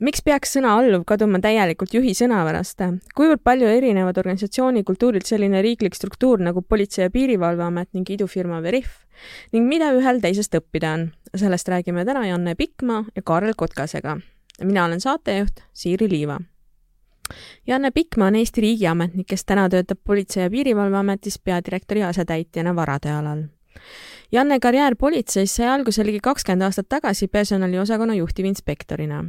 miks peaks sõna alluv kaduma täielikult juhi sõnavärast? kuivõrd palju erinevad organisatsiooni kultuurilt selline riiklik struktuur nagu Politsei- ja Piirivalveamet ning idufirma Veriff ning mida ühel teisest õppida on? sellest räägime täna Janne Pikma ja Kaarel Kotkasega. mina olen saatejuht Siiri Liiva. Janne Pikma on Eesti riigiametnik, kes täna töötab Politsei- ja Piirivalveametis peadirektori asetäitjana varade alal Janne karjäär politseis sai alguse ligi kakskümmend aastat tagasi personaliosakonna juhtivinspektorina.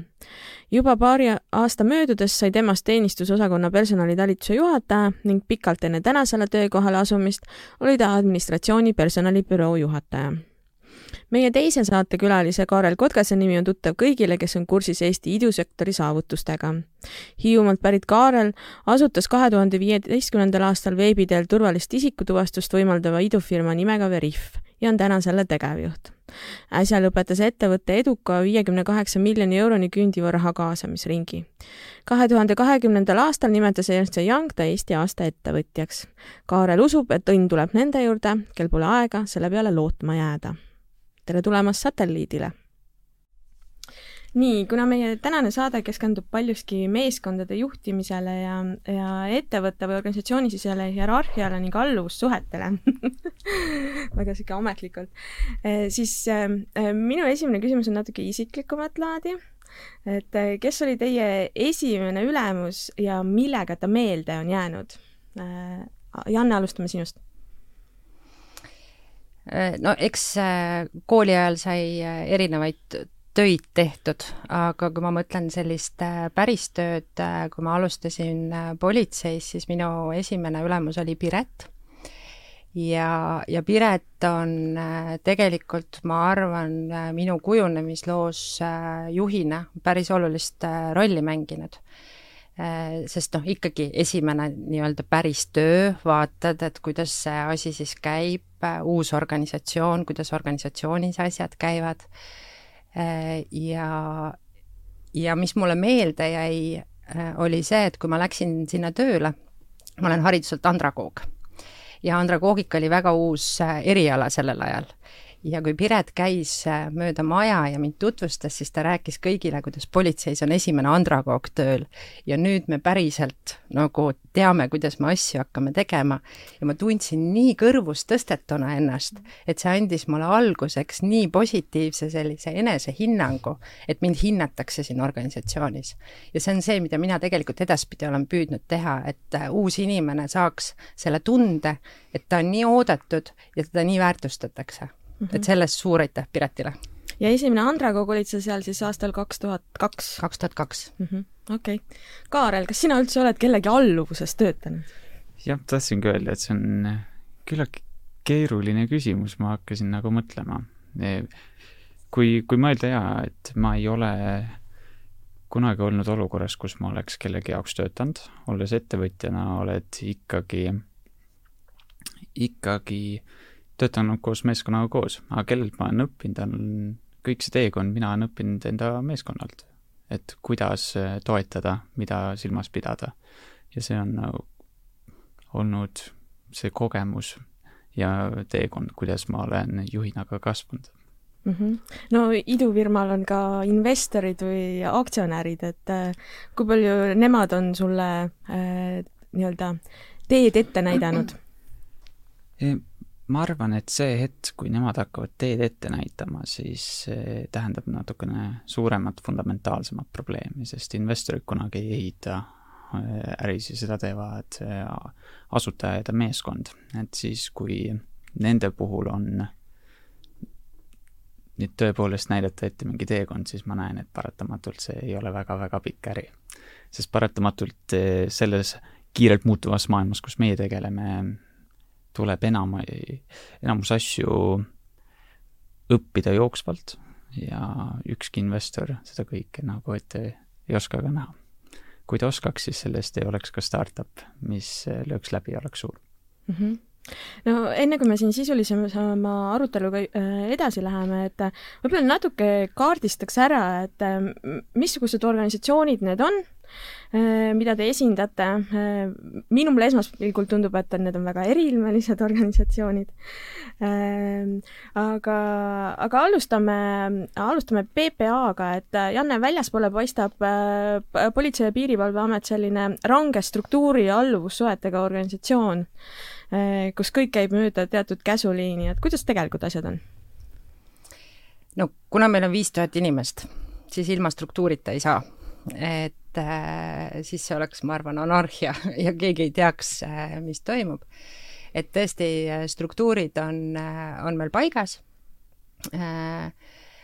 juba paari aasta möödudes sai temast teenistusosakonna personalitalituse juhataja ning pikalt enne tänasele töökohale asumist oli ta administratsiooni personalibüroo juhataja meie teise saatekülalise Kaarel Kotkase nimi on tuttav kõigile, kes on kursis Eesti idusektori saavutustega. Hiiumaalt pärit Kaarel asutas kahe tuhande viieteistkümnendal aastal veebi teel turvalist isikutuvastust võimaldava idufirma nimega Veriff ja on täna selle tegevjuht. äsja lõpetas ettevõtte eduka viiekümne kaheksa miljoni euroni küündiva raha kaasamisringi. kahe tuhande kahekümnendal aastal nimetas Ernst Young ta Eesti aasta ettevõtjaks. Kaarel usub, et õnn tuleb nende juurde, kel pole aega selle peale lootma jääda tere tulemast satelliidile! Nii, kuna meie tänane saade keskendub paljuski meeskondade juhtimisele ja, ja ettevõtte või organisatsioonisisele hierarhiale ning alluvussuhetele väga sihuke ametlikult, eh, siis äh, minu esimene küsimus on natuke isiklikumat laadi. et äh, kes oli teie esimene ülemus ja millega ta meelde on jäänud? Janne, alustame sinust no eks kooli ajal sai erinevaid töid tehtud, aga kui ma mõtlen sellist päris tööd, kui ma alustasin politseis, siis minu esimene ülemus oli Piret. ja, ja Piret on tegelikult, ma arvan, minu kujunemisloos juhina päris olulist rolli mänginud Äh, sest noh, ikkagi esimene nii-öelda päris töö, vaatad, et kuidas see asi siis käib, äh, uus organisatsioon, kuidas organisatsioonis asjad käivad äh, ja, ja mis mulle meelde jäi, oli see, et kui ma läksin sinna tööle, ma olen hariduselt andragoog. Ja andragoogika oli väga uus eriala sellel ajal ja kui Piret käis äh, mööda maja ja mind tutvustas, siis ta rääkis kõigile, kuidas politseis on esimene andragoog tööl ja nüüd me päriselt nagu teame, kuidas me asju hakkame tegema ja ma tundsin nii kõrvust tõstetuna ennast, et see andis mulle alguseks nii positiivse sellise enesehinnangu, et mind hinnatakse siin organisatsioonis. ja see on see, mida mina tegelikult edaspidi olen püüdnud teha, et äh, uus inimene saaks selle tunde, et ta on nii oodatud ja teda nii väärtustatakse. -hmm. et sellest suur aitäh Piretile! ja esimene Andragoog olid sa seal siis aastal kaks tuhat kaks? kaks tuhat kaks. Mhm. okei. Kaarel, kas sina üldse oled kellegi alluvuses töötanud? jah, tahtsingi öelda, et see on küllaltki keeruline küsimus, ma hakkasin nagu mõtlema. kui, kui mõelda jaa, et ma ei ole kunagi olnud olukorras, kus ma oleks kellegi jaoks töötanud, olles ettevõtjana oled ikkagi, ikkagi äh, töötanud koos meeskonnaga koos, aga kellelt ma olen õppinud, on kõik see teekond, mina olen õppinud enda meeskonnalt. et kuidas äh, toetada, mida silmas pidada. ja see on nagu olnud see kogemus ja teekond, kuidas ma olen juhina ka kasvanud mm. -hmm. no idufirmal on ka investorid või aktsionärid, et äh, kui palju nemad on sulle äh, nii-öelda teed ette näidanud? Ma arvan, et see hetk, kui nemad hakkavad teed ette näitama, siis tähendab natukene suuremat, fundamentaalsemat probleemi, sest investorid kunagi ei ehita äh, ärisi, seda teevad äh, asutajad ja meeskond. et siis, kui nende puhul on nüüd tõepoolest näidata ette mingi teekond, siis ma näen, et paratamatult see ei ole väga-väga pikk äri. sest paratamatult äh, selles kiirelt muutuvas maailmas, kus meie tegeleme, tuleb enam, enamus asju õppida jooksvalt ja ükski investor seda kõike nagu ette ei oska ka näha. kui ta oskaks, siis sellest ei oleks ka startup, mis lööks läbi ja oleks suur mm. -hmm no enne, kui me siin sisulisema aruteluga äh, edasi läheme, et äh, võib-olla natuke kaardistaks ära, et missugused organisatsioonid need on, mida te esindate. minule esmaspilgul tundub, et need on väga eriilmelised organisatsioonid. aga, aga alustame, alustame PPA-ga, et Janne, väljaspoole paistab Politsei- ja Piirivalveamet selline range struktuuri ja alluvussuhetega organisatsioon Äh, kus kõik käib mööda teatud käsuliini, et kuidas tegelikult asjad on? no kuna meil on viis tuhat inimest, siis ilma struktuurita ei saa. et äh, siis see oleks, ma arvan, anarhia ja keegi ei teaks, äh, mis toimub. et tõesti, äh, struktuurid on, on meil paigas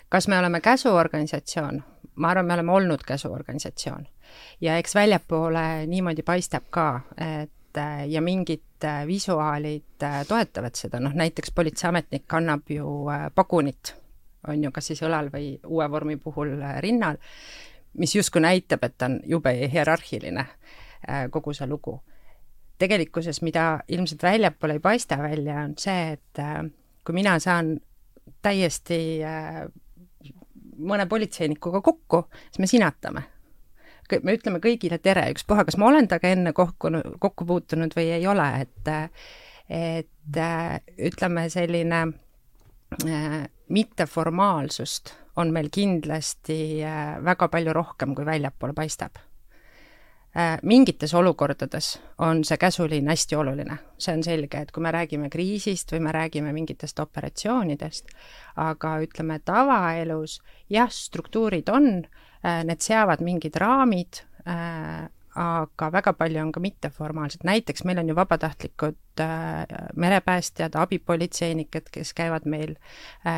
kas me oleme käsuorganisatsioon? ma arvan, me oleme olnud käsuorganisatsioon ja eks väljapoole niimoodi paistab ka, et ja mingid visuaalid toetavad seda, noh näiteks politseiametnik kannab ju pagunit, on ju, kas siis õlal või uue vormi puhul rinnal, mis justkui näitab, et on jube hierarhiline, kogu see lugu. tegelikkuses, mida ilmselt väljapoole ei paista välja, on see, et kui mina saan täiesti mõne politseinikuga kokku, siis me sinatame me ütleme kõigile tere, ükspuha, kas ma olen temaga enne kokku, kokku puutunud või ei ole, et et ütleme, selline äh, mitteformaalsust on meil kindlasti äh, väga palju rohkem, kui väljapoole paistab. Äh,. mingites olukordades on see käsuliin hästi oluline, see on selge, et kui me räägime kriisist või me räägime mingitest operatsioonidest, aga ütleme, tavaelus jah, struktuurid on äh, Äh, need seavad mingid raamid, äh, aga väga palju on ka mitteformaalsed, näiteks meil on ju vabatahtlikud äh, merepäästjad, abipolitseinikud, kes käivad meil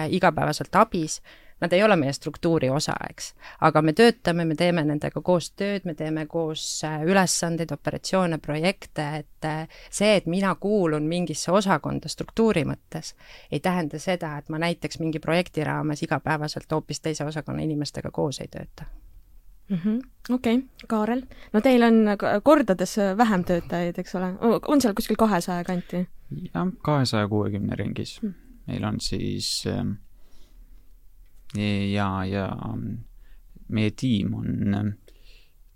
igapäevaselt abis, nad ei ole meie struktuuri osa, eks. aga me töötame, me teeme nendega koos tööd, me teeme koos ülesandeid, operatsioone, projekte, et see, et mina kuulun mingisse osakonda struktuuri mõttes, ei tähenda seda, et ma näiteks mingi projekti raames igapäevaselt hoopis teise osakonna inimestega koos ei tööta mm -hmm.. okei okay., Kaarel, no teil on kordades vähem töötajaid, eks ole, on seal kuskil kahesaja kanti? jah, kahesaja kuuekümne ringis mm.. meil on siis ähm, ja, ja meie tiim on ähm,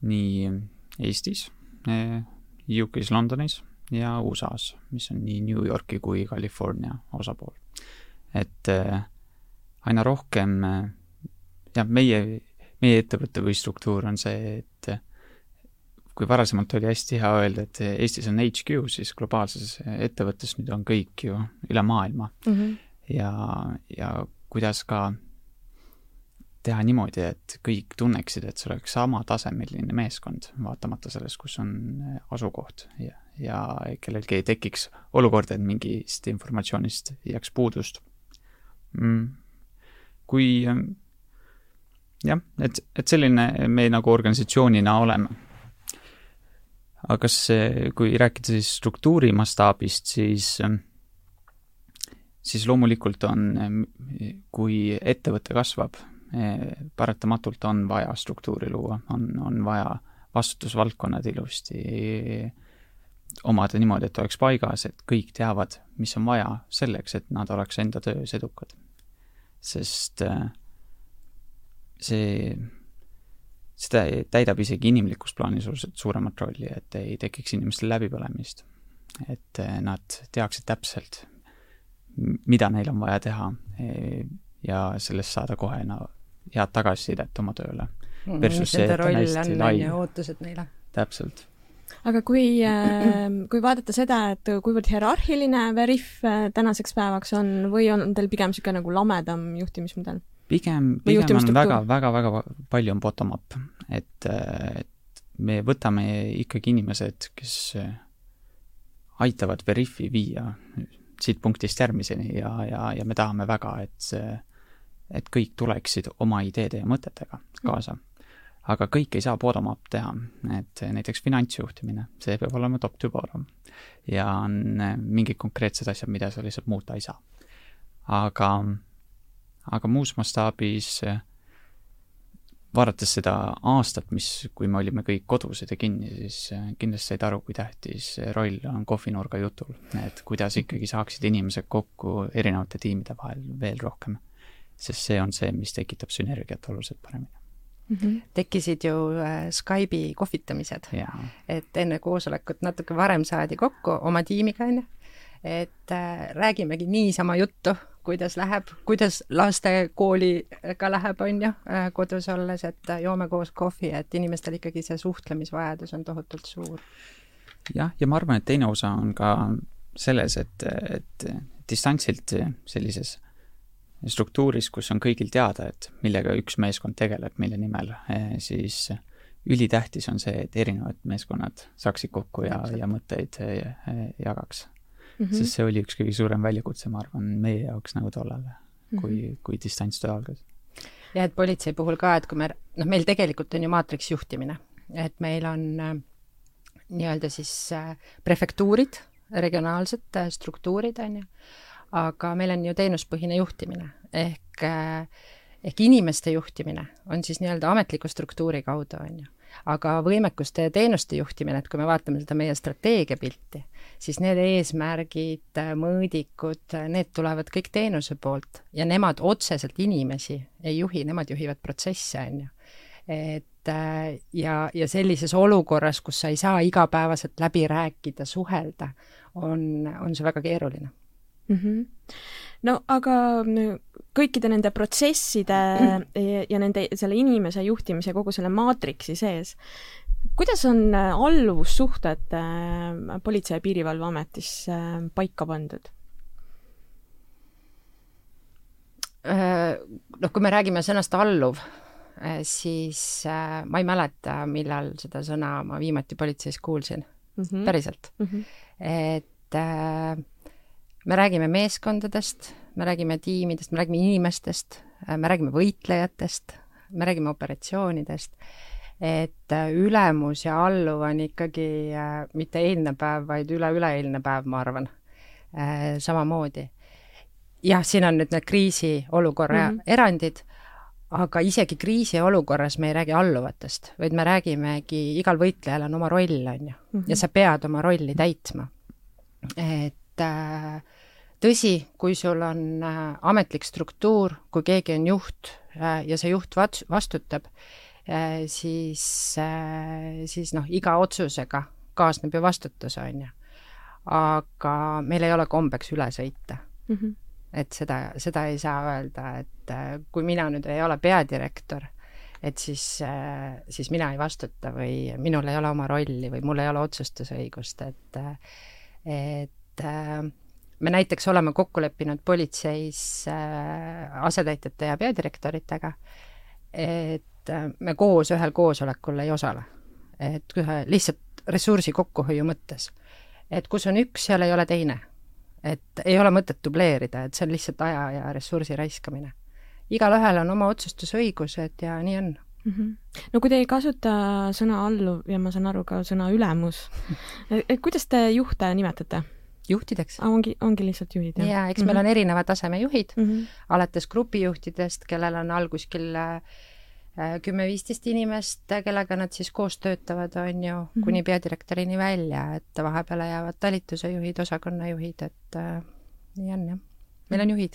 nii Eestis, äh, UK-s, Londonis ja USA-s, mis on nii New Yorki kui California osapool. et äh, aina rohkem äh, jah, meie meie ettevõte või struktuur on see, et kui varasemalt oli hästi hea öelda, et Eestis on HQ, siis globaalses ettevõttes nüüd on kõik ju üle maailma mm. -hmm. ja, ja kuidas ka teha niimoodi, et kõik tunneksid, et see oleks samatasemeline meeskond, vaatamata sellest, kus on asukoht. Ja, ja kellelgi ei tekiks olukorda, et mingist informatsioonist jääks puudust. Mm.. kui jah, et, et selline me nagu organisatsioonina oleme. aga kas, kui rääkida siis struktuuri mastaabist, siis, siis loomulikult on, kui ettevõte kasvab, paratamatult on vaja struktuuri luua, on, on vaja vastutusvaldkonnad ilusti omada niimoodi, et oleks paigas, et kõik teavad, mis on vaja selleks, et nad oleks enda töös edukad. sest äh, see, seda täidab isegi inimlikus plaanis oluliselt suuremat rolli, et ei tekiks inimestel läbipõlemist. et eh, nad teaksid täpselt, mida neil on vaja teha eh, ja sellest saada kohe no head tagasisidet oma tööle. Mm, mis nende roll on, on ju, ootused neile. täpselt aga kui, äh, kui vaadata seda, et kuivõrd hierarhiline Veriff äh, tänaseks päevaks on või on teil pigem niisugune nagu lamedam juhtimismudel? pigem, pigem on väga, väga, väga palju on bottom-up, et, et me võtame ikkagi inimesed, kes aitavad Veriffi viia siit punktist järgmiseni ja, ja, ja me tahame väga, et see, et kõik tuleksid oma ideede ja mõtetega kaasa. aga kõike ei saa bottom-up teha, et näiteks finantsjuhtimine, see peab olema top to bottom. ja on mingid konkreetsed asjad, mida sa lihtsalt muuta ei saa. aga aga muus mastaabis vaadates seda aastat, mis, kui me olime kõik kodused ja kinni, siis äh, kindlasti said aru, kui tähtis roll on kohvinurga jutul, et kuidas ikkagi saaksid inimesed kokku erinevate tiimide vahel veel rohkem. Sest see on see, mis tekitab sünergiat oluliselt paremini mm. -hmm. tekkisid ju äh, Skype'i kohvitamised, et enne koosolekut natuke varem saadi kokku oma tiimiga, on ju, et äh, räägimegi niisama juttu kuidas läheb, kuidas laste kooliga läheb, on ju, äh, kodus olles, et äh, joome koos kohvi, et inimestel ikkagi see suhtlemisvajadus on tohutult suur. jah, ja ma arvan, et teine osa on ka selles, et, et distantsilt sellises struktuuris, kus on kõigil teada, et millega üks meeskond tegeleb, mille nimel, eh, siis ülitähtis on see, et erinevad meeskonnad saaksid kokku ja, ja mõtteid eh, jagaks mm, -hmm. sest see oli üks kõige suurem väljakutse, ma arvan, meie jaoks nagu tollal mm, -hmm. kui, kui distantstöö algas. ja et politsei puhul ka, et kui me, noh, meil tegelikult on ju maatriksjuhtimine, et meil on äh, nii-öelda siis äh, prefektuurid, regionaalsed äh, struktuurid, on ju, aga meil on ju teenuspõhine juhtimine. Ehk äh, ehk inimeste juhtimine on siis nii-öelda ametliku struktuuri kaudu, on ju. Aga võimekuste ja teenuste juhtimine, et kui me vaatame seda meie strateegiapilti, siis need eesmärgid, mõõdikud, need tulevad kõik teenuse poolt ja nemad otseselt inimesi ei juhi, nemad juhivad protsesse, on ju. et ja, ja sellises olukorras, kus sa ei saa igapäevaselt läbi rääkida, suhelda, on, on see väga keeruline mm. -hmm. no aga kõikide nende protsesside ja, ja nende, selle inimese juhtimise, kogu selle maatriksi sees, kuidas on alluvussuhted äh, Politsei- ja Piirivalveametis äh, paika pandud? Äh, noh, kui me räägime sõnast alluv, siis ma ei mäleta, millal seda sõna ma viimati politseis kuulsin mm, -hmm. päriselt mm. -hmm. et äh, me räägime meeskondadest, me räägime tiimidest, me räägime inimestest, me räägime võitlejatest, me räägime operatsioonidest, et äh, ülemus ja alluv on ikkagi äh, mitte eilne päev, vaid üle-üleeilne päev, ma arvan, äh, samamoodi. jah, siin on nüüd need kriisiolukorra mm -hmm. erandid, aga isegi kriisiolukorras me ei räägi alluvatest, vaid me räägimegi, igal võitlejal on oma roll, on ju, ja mhm. sa pead oma rolli täitma. et äh, tõsi, kui sul on äh, ametlik struktuur, kui keegi on juht äh, ja see juht vats-, vastutab, siis, siis noh, iga otsusega kaasneb ju vastutus, on ju. aga meil ei ole kombeks üle sõita mm. -hmm. et seda, seda ei saa öelda, et kui mina nüüd ei ole peadirektor, et siis, siis mina ei vastuta või minul ei ole oma rolli või mul ei ole otsustusõigust, et, et me näiteks oleme kokku leppinud politseis äh, asetäitjate ja peadirektoritega, et äh, me koos ühel koosolekul ei osale. et lihtsalt ressursi kokkuhoiu mõttes. et kus on üks, seal ei ole teine. et ei ole mõtet dubleerida, et see on lihtsalt aja ja ressursi raiskamine. igalühel on oma otsustusõigused ja nii on mm. -hmm. no kui te ei kasuta sõna alluv ja ma saan aru ka sõna ülemus, kuidas te juhte nimetate? Juhtideks. ongi, ongi lihtsalt juhid, jah? jaa, eks mm -hmm. meil on erineva taseme juhid mm, -hmm. alates grupijuhtidest, kellel on all kuskil äh, kümme-viisteist inimest, kellega nad siis koos töötavad, on ju mm, -hmm. kuni peadirektorini välja, et vahepeale jäävad talituse juhid, osakonnajuhid, et äh, nii on jah. meil on juhid.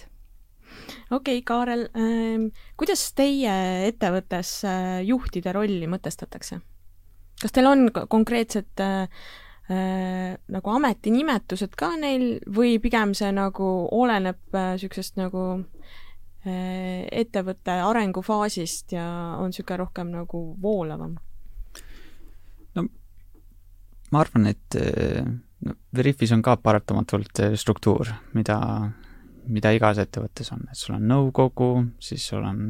okei okay,, Kaarel äh,, kuidas teie ettevõttes äh, juhtide rolli mõtestatakse? kas teil on konkreetsed äh, nagu ametinimetused ka neil või pigem see nagu oleneb niisugusest äh, nagu äh, ettevõtte arengufaasist ja on niisugune rohkem nagu voolavam? no ma arvan, et äh, no, Veriffis on ka paratamatult äh, struktuur, mida, mida igas ettevõttes on, et sul on nõukogu, siis sul on,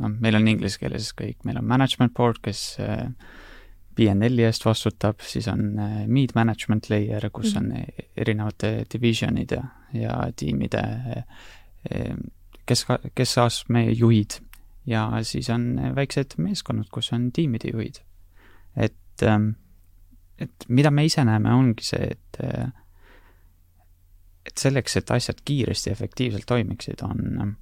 noh, meil on inglise keeles kõik, meil on management board, kes äh, PNL-i eest vastutab, siis on äh, Meet Management Layer, kus -hmm. on e-, erinevate divisionide ja tiimide äh, kes, keskastme juhid ja siis on väiksed meeskonnad, kus on tiimide juhid. et, ähm, et mida me ise näeme, ongi see, et äh, et selleks, et asjad kiiresti ja efektiivselt toimiksid, on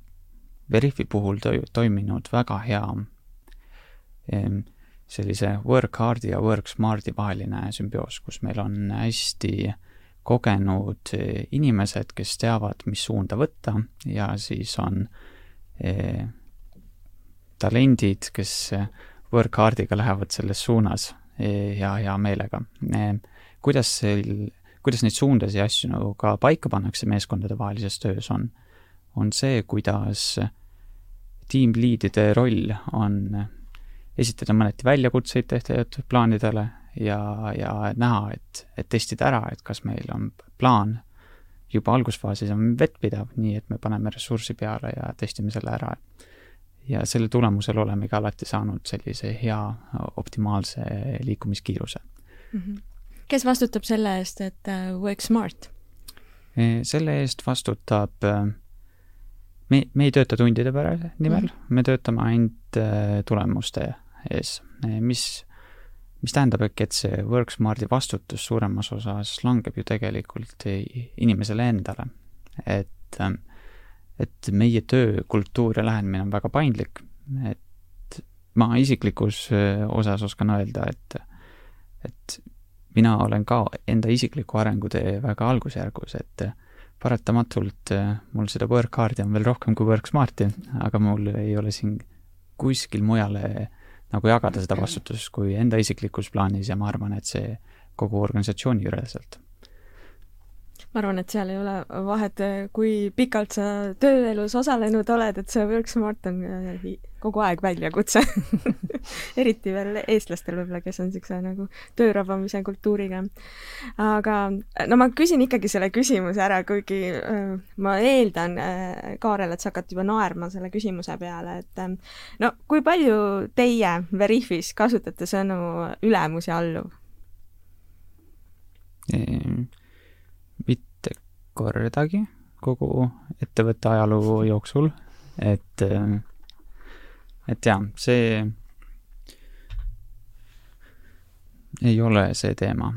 Veriffi puhul to-, toiminud väga hea sellise work hard'i ja work smart'i vaheline sümbioos, kus meil on hästi kogenud inimesed, kes teavad, mis suunda võtta ja siis on eh, talendid, kes work hard'iga lähevad selles suunas eh, ja hea meelega eh,. kuidas seal, kuidas neid suundasid ja asju nagu ka paika pannakse meeskondadevahelises töös, on, on see, kuidas tiimliidide roll on esitada mõneti väljakutseid tehtud plaanidele ja, ja näha, et, et testida ära, et kas meil on plaan juba algusfaasis on vettpidav, nii et me paneme ressurssi peale ja testime selle ära. ja selle tulemusel olemegi alati saanud sellise hea optimaalse liikumiskiiruse mm. -hmm. kes vastutab selle eest, et uh, work smart? Selle eest vastutab uh, me, me ei tööta tundide nimel mm, -hmm. me töötame ainult uh, tulemuste ees, mis mis tähendabki, et see WorkSmarti vastutus suuremas osas langeb ju tegelikult inimesele endale. et, et meie töökultuur ja lähenemine on väga paindlik, et ma isiklikus osas oskan öelda, et, et mina olen ka enda isikliku arengutee väga algusjärgus, et paratamatult mul seda WorkHardi on veel rohkem kui WorkSmarti, aga mul ei ole siin kuskil mujale äh, nagu jagada seda vastutust kui enda isiklikus plaanis ja ma arvan, et see kogu organisatsiooni üleselt. ma arvan, et seal ei ole vahet, kui pikalt sa tööelus osalenud oled, et see Work Smart on äh, kogu aeg väljakutse eriti veel eestlastel võib-olla, kes on niisuguse nagu töörabamise kultuuriga. aga no ma küsin ikkagi selle küsimuse ära, kuigi äh, ma eeldan äh,, Kaarel, et sa hakkad juba naerma selle küsimuse peale, et äh, no kui palju teie Veriffis kasutate sõnu ülemus ja alluv ehm,? mitte kordagi kogu ettevõtte ajaloo jooksul, et äh, et jaa, see ei ole see teema.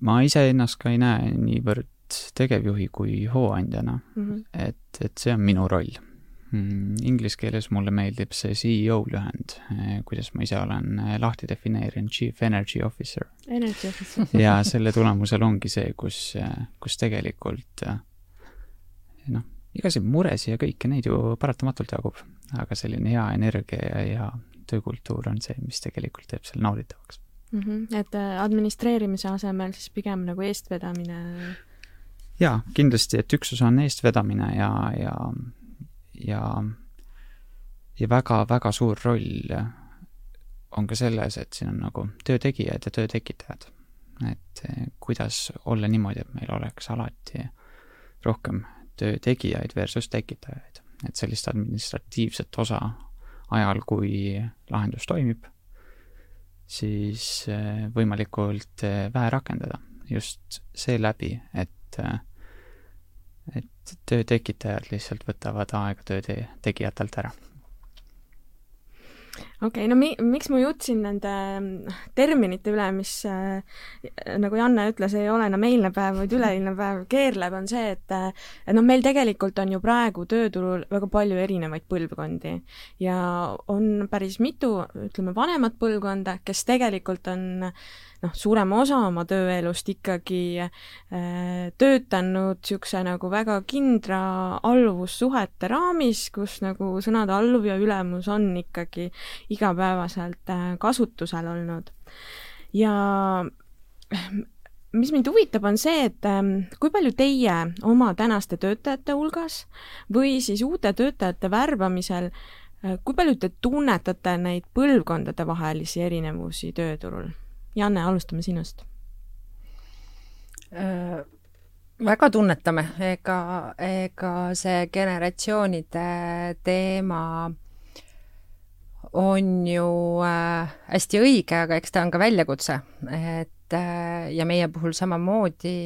ma iseennast ka ei näe niivõrd tegevjuhi kui hooandjana mm, -hmm. et, et see on minu roll mm,. Inglise keeles mulle meeldib see CEO lühend, eh, kuidas ma ise olen eh, lahti defineerinud, Chief Energy Officer. Energy Officer ja selle tulemusel ongi see, kus, eh, kus tegelikult noh, igasuguseid muresid ja kõike neid ju paratamatult jagub aga selline hea energia ja hea töökultuur on see, mis tegelikult teeb selle nauditavaks mm. -hmm. et äh, administreerimise asemel siis pigem nagu eestvedamine? jaa, kindlasti, et üks osa on eestvedamine ja, ja, ja, ja väga-väga suur roll on ka selles, et siin on nagu töötegijad ja töö tekitajad. et äh, kuidas olla niimoodi, et meil oleks alati rohkem töö tegijaid versus tekitajaid. Et sellist administratiivset osa ajal, kui lahendus toimib, siis eh, võimalikult eh, vähe rakendada. Just seeläbi, et, eh, et töö tekitajad lihtsalt võtavad aega töö tegijatelt ära okei okay,, no mi-, miks mu jutt siin nende mm, terminite üle, mis äh, nagu Janne ütles, ei ole enam eilne päev, vaid üleeilne päev, keerleb, on see, et et noh, meil tegelikult on ju praegu tööturul väga palju erinevaid põlvkondi. Ja on päris mitu, ütleme, vanemat põlvkonda, kes tegelikult on noh, suurema osa oma tööelust ikkagi äh, töötanud niisuguse nagu väga kindla alluvussuhete raamis, kus nagu sõnade alluv ja ülemus on ikkagi igapäevaselt äh, kasutusel olnud. ja mis mind huvitab, on see, et ähm, kui palju teie oma tänaste töötajate hulgas või siis uute töötajate värbamisel äh, kui palju te tunnetate neid põlvkondadevahelisi erinevusi tööturul? Janne, alustame sinust äh,. väga tunnetame, ega, ega see generatsioonide teema on ju äh, hästi õige, aga eks ta on ka väljakutse, et äh, ja meie puhul samamoodi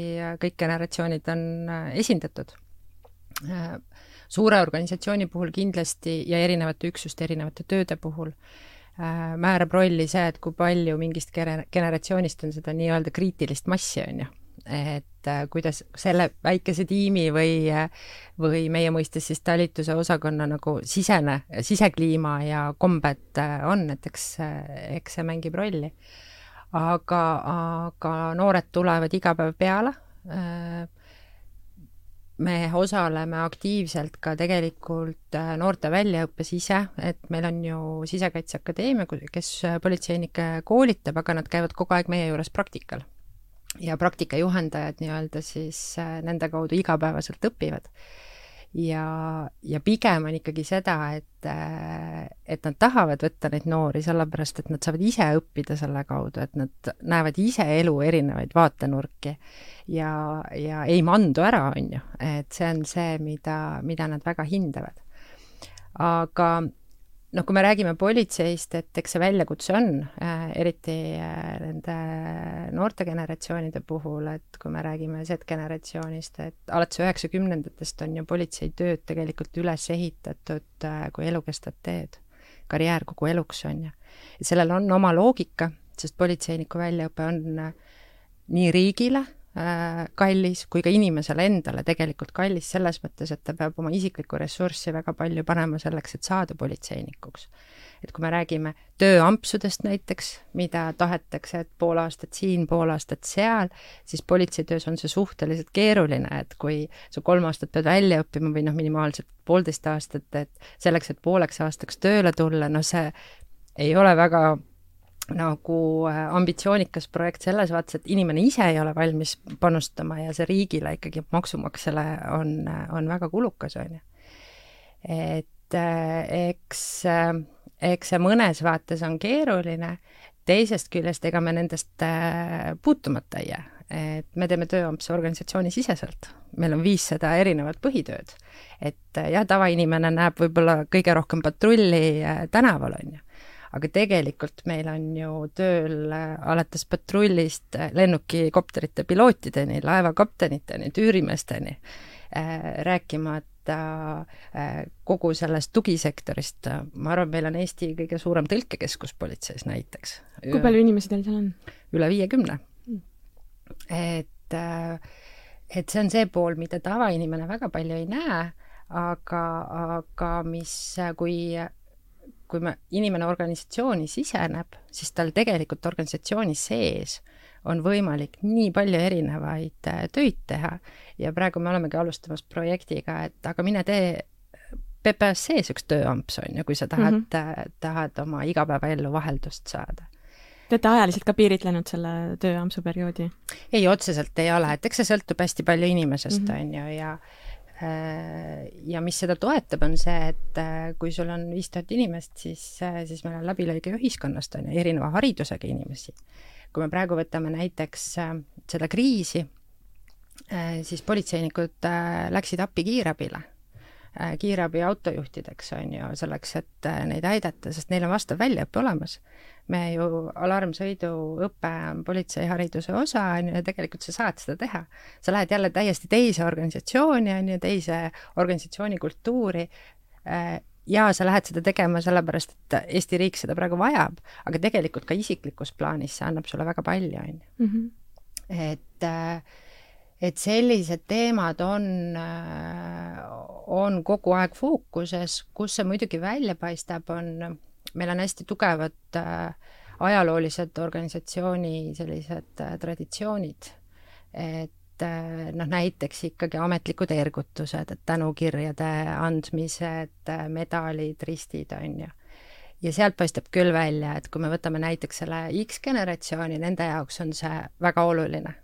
kõik generatsioonid on äh, esindatud äh,. suure organisatsiooni puhul kindlasti ja erinevate üksuste, erinevate tööde puhul äh, Äh, määrab rolli see, et kui palju mingist gener-, generatsioonist on seda nii-öelda kriitilist massi, on ju. Et äh, kuidas selle väikese tiimi või, või meie mõistes siis talituse osakonna nagu sisene, sisekliima ja kombed on, et eks, eks see mängib rolli. aga, aga noored tulevad iga päev peale me osaleme aktiivselt ka tegelikult äh, noorte väljaõppes ise, et meil on ju Sisekaitseakadeemia, kes politseinikke koolitab, aga nad käivad kogu aeg meie juures praktikal. Ja praktikajuhendajad nii-öelda siis äh, nende kaudu igapäevaselt õpivad ja, ja pigem on ikkagi seda, et, et nad tahavad võtta neid noori sellepärast, et nad saavad ise õppida selle kaudu, et nad näevad ise elu erinevaid vaatenurki ja, ja ei mandu ära, on ju, et see on see, mida, mida nad väga hindavad. aga noh, kui me räägime politseist, et eks see väljakutse on äh,, eriti äh, nende noorte generatsioonide puhul, et kui me räägime Z-generatsioonist, et alates üheksakümnendatest on ju politseitööd tegelikult üles ehitatud äh, kui elukestvat teed. karjäär kogu eluks, on ju. sellel on oma loogika, sest politseiniku väljaõpe on nii riigile kallis kui ka inimesele endale tegelikult kallis selles mõttes, et ta peab oma isiklikku ressurssi väga palju panema selleks, et saada politseinikuks. et kui me räägime tööampsudest näiteks, mida tahetakse, et pool aastat siin, pool aastat seal, siis politseitöös on see suhteliselt keeruline, et kui sa kolm aastat pead välja õppima või noh, minimaalselt poolteist aastat, et selleks, et pooleks aastaks tööle tulla, no see ei ole väga nagu äh, ambitsioonikas projekt selles vaates, et inimene ise ei ole valmis panustama ja see riigile ikkagi, maksumaksjale on, on väga kulukas, on ju. et äh, eks, äh, eks see mõnes vaates on keeruline, teisest küljest ega me nendest puutumata ei jää, et me teeme tööampse organisatsioonisiseselt, meil on viissada erinevat põhitööd. et jah, tavainimene näeb võib-olla kõige rohkem patrulli tänaval, on ju aga tegelikult meil on ju tööl äh, alates patrullist äh, lennukikopterite pilootideni, laevakapteniteni, tüürimeesteni, äh, rääkimata kogu sellest tugisektorist, ma arvan, meil on Eesti kõige suurem tõlkekeskus politseis näiteks. kui palju inimesi teil seal on? üle viiekümne mm.. et, et see on see pool, mida tavainimene väga palju ei näe, aga, aga mis, kui kui me, inimene organisatsiooni siseneb, siis tal tegelikult organisatsiooni sees on võimalik nii palju erinevaid äh, töid teha ja praegu me olemegi alustamas projektiga, et aga mine tee PPS sees üks tööamps, on ju, kui sa tahad mm, -hmm. tahad oma igapäevaellu vaheldust saada Te olete ajaliselt ka piiritlenud selle tööampsu perioodi? ei, otseselt ei ole, et eks see sõltub hästi palju inimesest, mhm. on ju, ja Äh, ja mis seda toetab, on see, et äh, kui sul on viis tuhat inimest, siis, äh, siis meil on läbilõige ühiskonnast, on ju, erineva haridusega inimesi. kui me praegu võtame näiteks seda kriisi, siis politseinikud läksid appi kiirabile, kiirabi autojuhtideks, on ju, selleks, et neid aidata, sest neil on vastav väljaõpe olemas me ju, alarmsõiduõpe on politseihariduse osa, on ju, ja tegelikult sa saad seda teha. sa lähed jälle täiesti teise organisatsiooni, on ju, teise organisatsiooni kultuuri äh, ja sa lähed seda tegema sellepärast, et Eesti riik seda praegu vajab, aga tegelikult ka isiklikus plaanis see annab sulle väga palju, on ju. Mhm. et äh, et sellised teemad on, äh, on kogu aeg fookuses, kus see muidugi välja paistab, on meil on hästi tugevad äh, ajaloolised organisatsiooni sellised äh, traditsioonid, et noh, näiteks ikkagi ametlikud ergutused, et tänukirjade andmised, medalid, ristid, on ju. ja sealt paistab küll välja, et kui me võtame näiteks selle X-generatsiooni, nende jaoks on see väga oluline.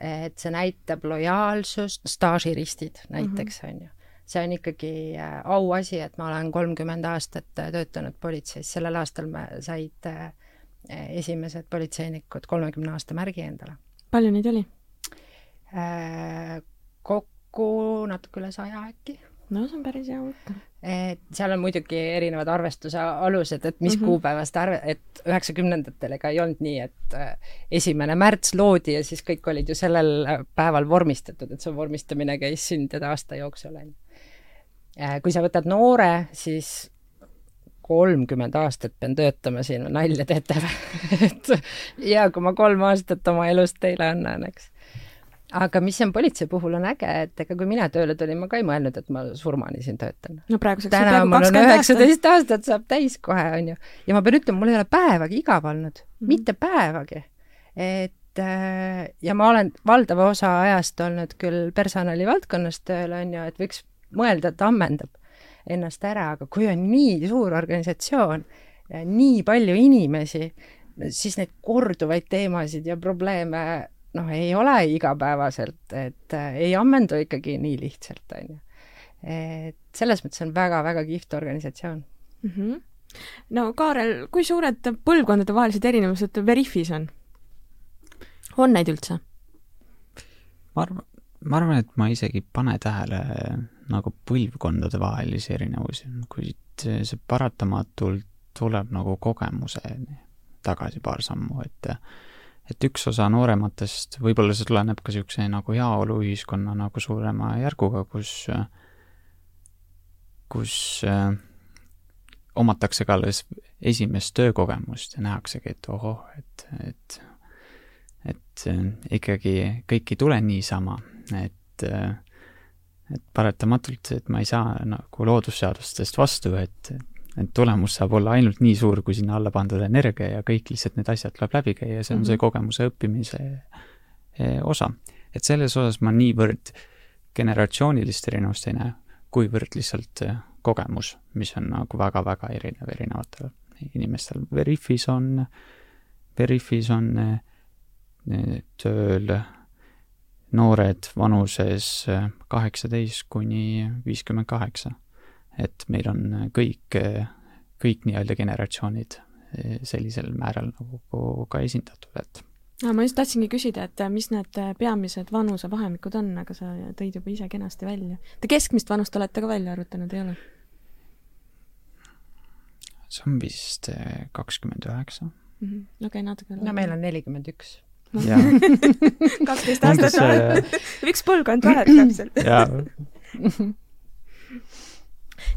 Et see näitab lojaalsust, staažiristid näiteks, on ju see on ikkagi äh, auasi, et ma olen kolmkümmend aastat äh, töötanud politseis, sellel aastal me said äh, esimesed politseinikud kolmekümne aasta märgi endale. palju neid oli? kokku natuke üle saja äkki. No see on päris hea hulk. et seal on muidugi erinevad arvestuse alused, et mis mm -hmm. kuupäevast arve, et üheksakümnendatel ega ei olnud nii, et esimene märts loodi ja siis kõik olid ju sellel päeval vormistatud, et see vormistamine käis sündide aasta jooksul, on ju Äh, kui sa võtad noore, siis kolmkümmend aastat pean töötama siin, nalja teete või et hea, kui ma kolm aastat oma elust teile annan, eks. Aga mis on politsei puhul on äge, et ega kui mina tööle tulin, ma ka ei mõelnud, et ma surmani siin töötan. no praeguseks täna mul on üheksateist aastat, saab täis kohe, on ju. ja ma pean ütlema, mul ei ole päevagi igav olnud mm, -hmm. mitte päevagi. et äh, ja ma olen valdava osa ajast olnud küll personalivaldkonnas tööl, on ju, et võiks mõelda, et ammendab ennast ära, aga kui on nii suur organisatsioon nii palju inimesi, siis neid korduvaid teemasid ja probleeme noh, ei ole igapäevaselt, et äh, ei ammendu ikkagi nii lihtsalt, on ju. et selles mõttes on väga-väga kihvt organisatsioon mm. -hmm. no Kaarel, kui suured põlvkondadevahelised erinevused Veriffis on? on neid üldse? ma arvan, ma arvan, et ma isegi ei pane tähele nagu põlvkondadevahelisi erinevusi, kuid see paratamatult tuleb nagu kogemuseni tagasi paar sammu, et et üks osa noorematest, võib-olla see tuleneb ka niisuguse nagu heaoluühiskonna nagu suurema järguga, kus, kus äh, omatakse ka alles esimest töökogemust ja nähaksegi, et ohoh, et, et, et äh, ikkagi kõik ei tule niisama, et äh, et paratamatult, et ma ei saa nagu loodusseadustest vastu, et, et tulemus saab olla ainult nii suur, kui sinna alla pandud energia ja kõik lihtsalt need asjad tuleb läbi käia see on mm -hmm. see mhm. kogemuse õppimise e, osa. et selles osas ma niivõrd generatsioonilist erinevust ei näe, kuivõrd lihtsalt e, kogemus, mis on nagu väga-väga erinev erinevatel inimestel. Veriffis on, Veriffis on e, tööl noored vanuses kaheksateist kuni viiskümmend kaheksa et meil on kõik, kõik nii-öelda generatsioonid sellisel määral nagu ka esindatud, et no ma just tahtsingi küsida, et mis need peamised vanusevahemikud on, aga sa tõid juba ise kenasti välja. Te keskmist vanust olete ka välja arvutanud, ei ole? see on vist eh, kakskümmend üheksa. Mhm. okei, natuke. no meil on nelikümmend üks. kaksteist aastat vahet, üks põlvkond vahet täpselt.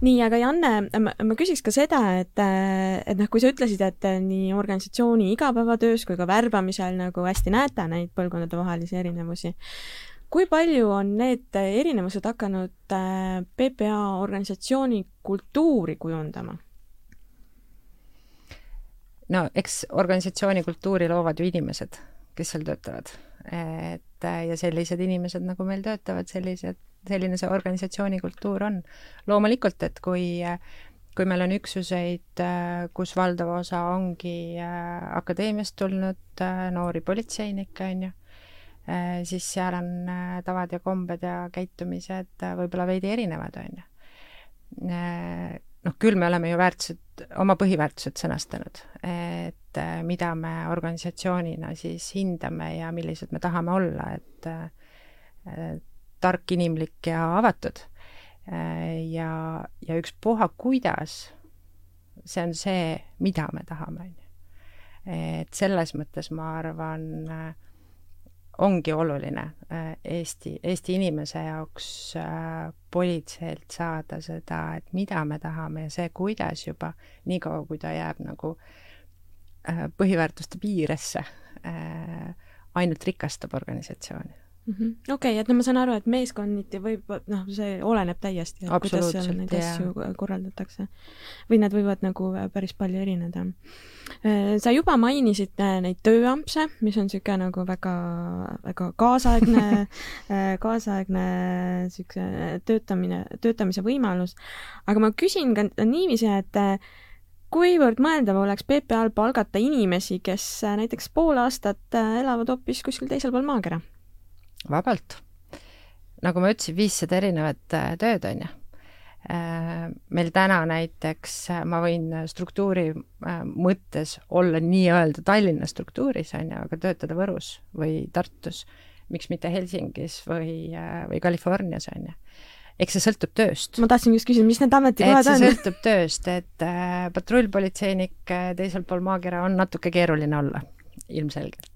nii, aga Janne, ma, küsiks ka seda, et, et noh, kui sa ütlesid, et nii organisatsiooni igapäevatöös kui ka värbamisel nagu hästi näete neid põlvkondadevahelisi erinevusi, kui palju on need erinevused hakanud PPA organisatsiooni kultuuri kujundama? no eks organisatsiooni kultuuri loovad ju inimesed, kes seal töötavad. Et ja sellised inimesed, nagu meil töötavad, sellised selline see organisatsiooni kultuur on. loomulikult, et kui kui meil on üksuseid, kus valdav osa ongi äh, akadeemiast tulnud äh, noori politseinikke, on ju, äh, siis seal on tavad ja kombed ja käitumised võib-olla veidi erinevad, on ju. Noh, küll me oleme ju väärtused, oma põhiväärtused sõnastanud, et mida me organisatsioonina siis hindame ja millised me tahame olla, et tark, inimlik ja avatud. ja, ja ükspuha, kuidas, see on see, mida me tahame, on ju. et selles mõttes ma arvan, ongi oluline Eesti, Eesti inimese jaoks politseilt saada seda, et mida me tahame ja see, kuidas juba, niikaua kui ta jääb nagu põhiväärtuste piiresse, ainult rikastab organisatsiooni. Okei okay,, et no ma saan aru, et meeskonniti võib, noh, see oleneb täiesti, kuidas seal neid asju korraldatakse. või nad võivad nagu äh, päris palju erineda. Äh, sa juba mainisid äh, neid tööampse, mis on niisugune nagu väga, väga kaasaegne kaasaegne niisuguse töötamine, töötamise võimalus, aga ma küsin ka niiviisi, et kuivõrd mõeldav oleks PPA-l palgata inimesi, kes näiteks pool aastat elavad hoopis kuskil teisel pool maakera? Vabalt. nagu ma ütlesin, viissada erinevat äh, tööd, on ju. Äh, meil täna näiteks, äh, ma võin struktuuri mõttes olla nii-öelda Tallinna struktuuris, on ju, aga töötada Võrus või Tartus, miks mitte Helsingis või, või Californias, on ju eks see sõltub tööst. ma tahtsin just küsida, mis need ametikohad on? see sõltub tööst, et äh, patrullpolitseinik teisel pool maakera on natuke keeruline olla, ilmselgelt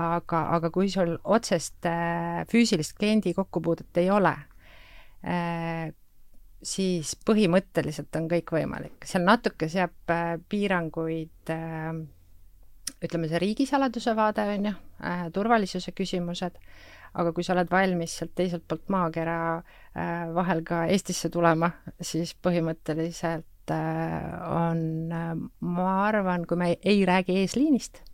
aga, aga kui sul otsest äh, füüsilist kliendi kokkupuudet ei ole, äh, siis põhimõtteliselt on kõik võimalik. seal natuke seab äh, piiranguid ütleme, see riigisaladuse vaade, on ju, turvalisuse küsimused, aga kui sa oled valmis sealt teiselt poolt maakera vahel ka Eestisse tulema, siis põhimõtteliselt on, ma arvan, kui me ei räägi eesliinist,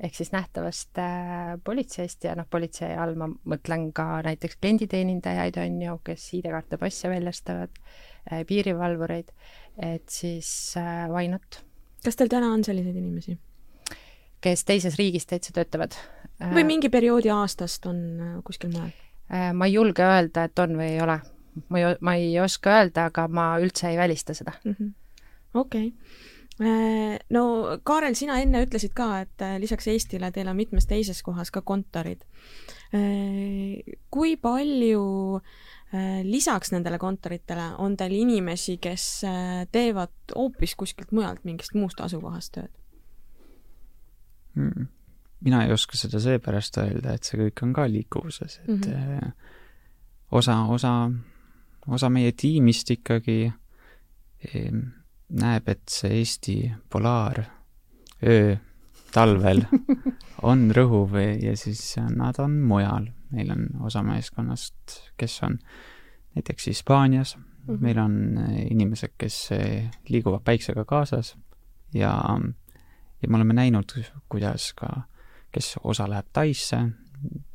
ehk siis nähtavast äh, politseist ja noh, politsei all ma mõtlen ka näiteks klienditeenindajaid, on ju, kes ID-kaarte, passe väljastavad äh,, piirivalvureid, et siis äh, why not. kas teil täna on selliseid inimesi? kes teises riigis täitsa töötavad. või mingi perioodi aastast on kuskil mujal? Ma ei julge öelda, et on või ei ole. ma ei, ma ei oska öelda, aga ma üldse ei välista seda. Mhm. okei. Äh, no Kaarel, sina enne ütlesid ka, et lisaks Eestile teil on mitmes teises kohas ka kontorid. kui palju lisaks nendele kontoritele on teil inimesi, kes teevad hoopis kuskilt mujalt, mingist muust asukohast tööd? Hmm. mina ei oska seda seepärast öelda, et see kõik on ka liikuvuses, et mm -hmm. osa, osa, osa meie tiimist ikkagi näeb, et see Eesti polaaröö talvel on rõhuv ja siis nad on mujal. meil on osa meeskonnast, kes on näiteks Hispaanias mm, -hmm. meil on äh, inimesed, kes äh, liiguvad päiksega kaasas ja ja me oleme näinud, kuidas ka, kes osa läheb Taisse,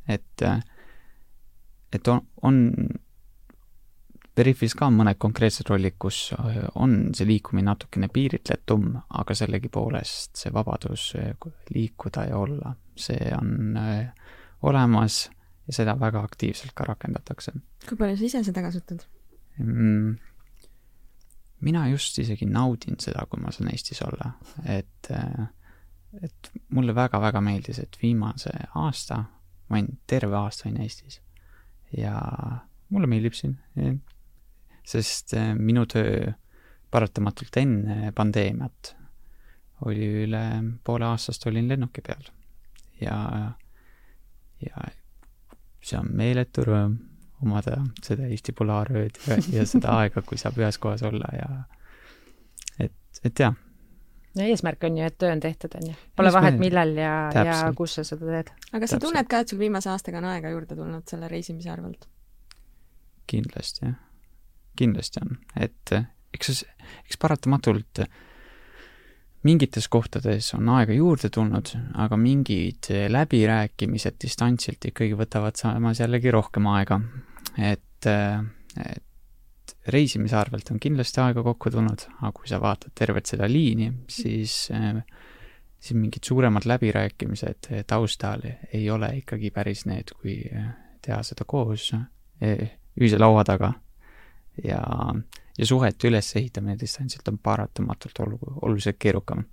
et, et on, on Veriffis ka mõned konkreetsed rollid, kus on see liikumine natukene piiritletum, aga sellegipoolest see vabadus liikuda ja olla, see on äh, olemas ja seda väga aktiivselt ka rakendatakse. kui palju sa ise seda kasutad mm,? mina just isegi naudin seda, kui ma saan Eestis olla, et, et mulle väga-väga meeldis, et viimase aasta, ma olin terve aasta olin Eestis ja mulle meeldib siin, sest eh, minu töö paratamatult enne pandeemiat oli üle poole aastast olin lennuki peal ja, ja see on meeletu rõõm omada seda Eesti polaarööd ja, ja seda aega, kui saab ühes kohas olla ja et, et jah. no eesmärk on ju, et töö on tehtud, on ju. Pole vahet, millal ja, ja kus sa seda teed. aga sa tunned ka, et sul viimase aastaga on aega juurde tulnud selle reisimise arvelt? kindlasti, jah. Kindlasti on, et eks see, eks paratamatult mingites kohtades on aega juurde tulnud, aga mingid läbirääkimised distantsilt ikkagi võtavad samas jällegi rohkem aega et, et reisimise arvelt on kindlasti aega kokku tulnud, aga kui sa vaatad tervet seda liini, siis, siis mingid suuremad läbirääkimised taustal ei ole ikkagi päris need, kui teha seda koos ühise laua taga. Ja, ja suhete ülesehitamine distantsilt on paratamatult olu-, oluliselt keerukam.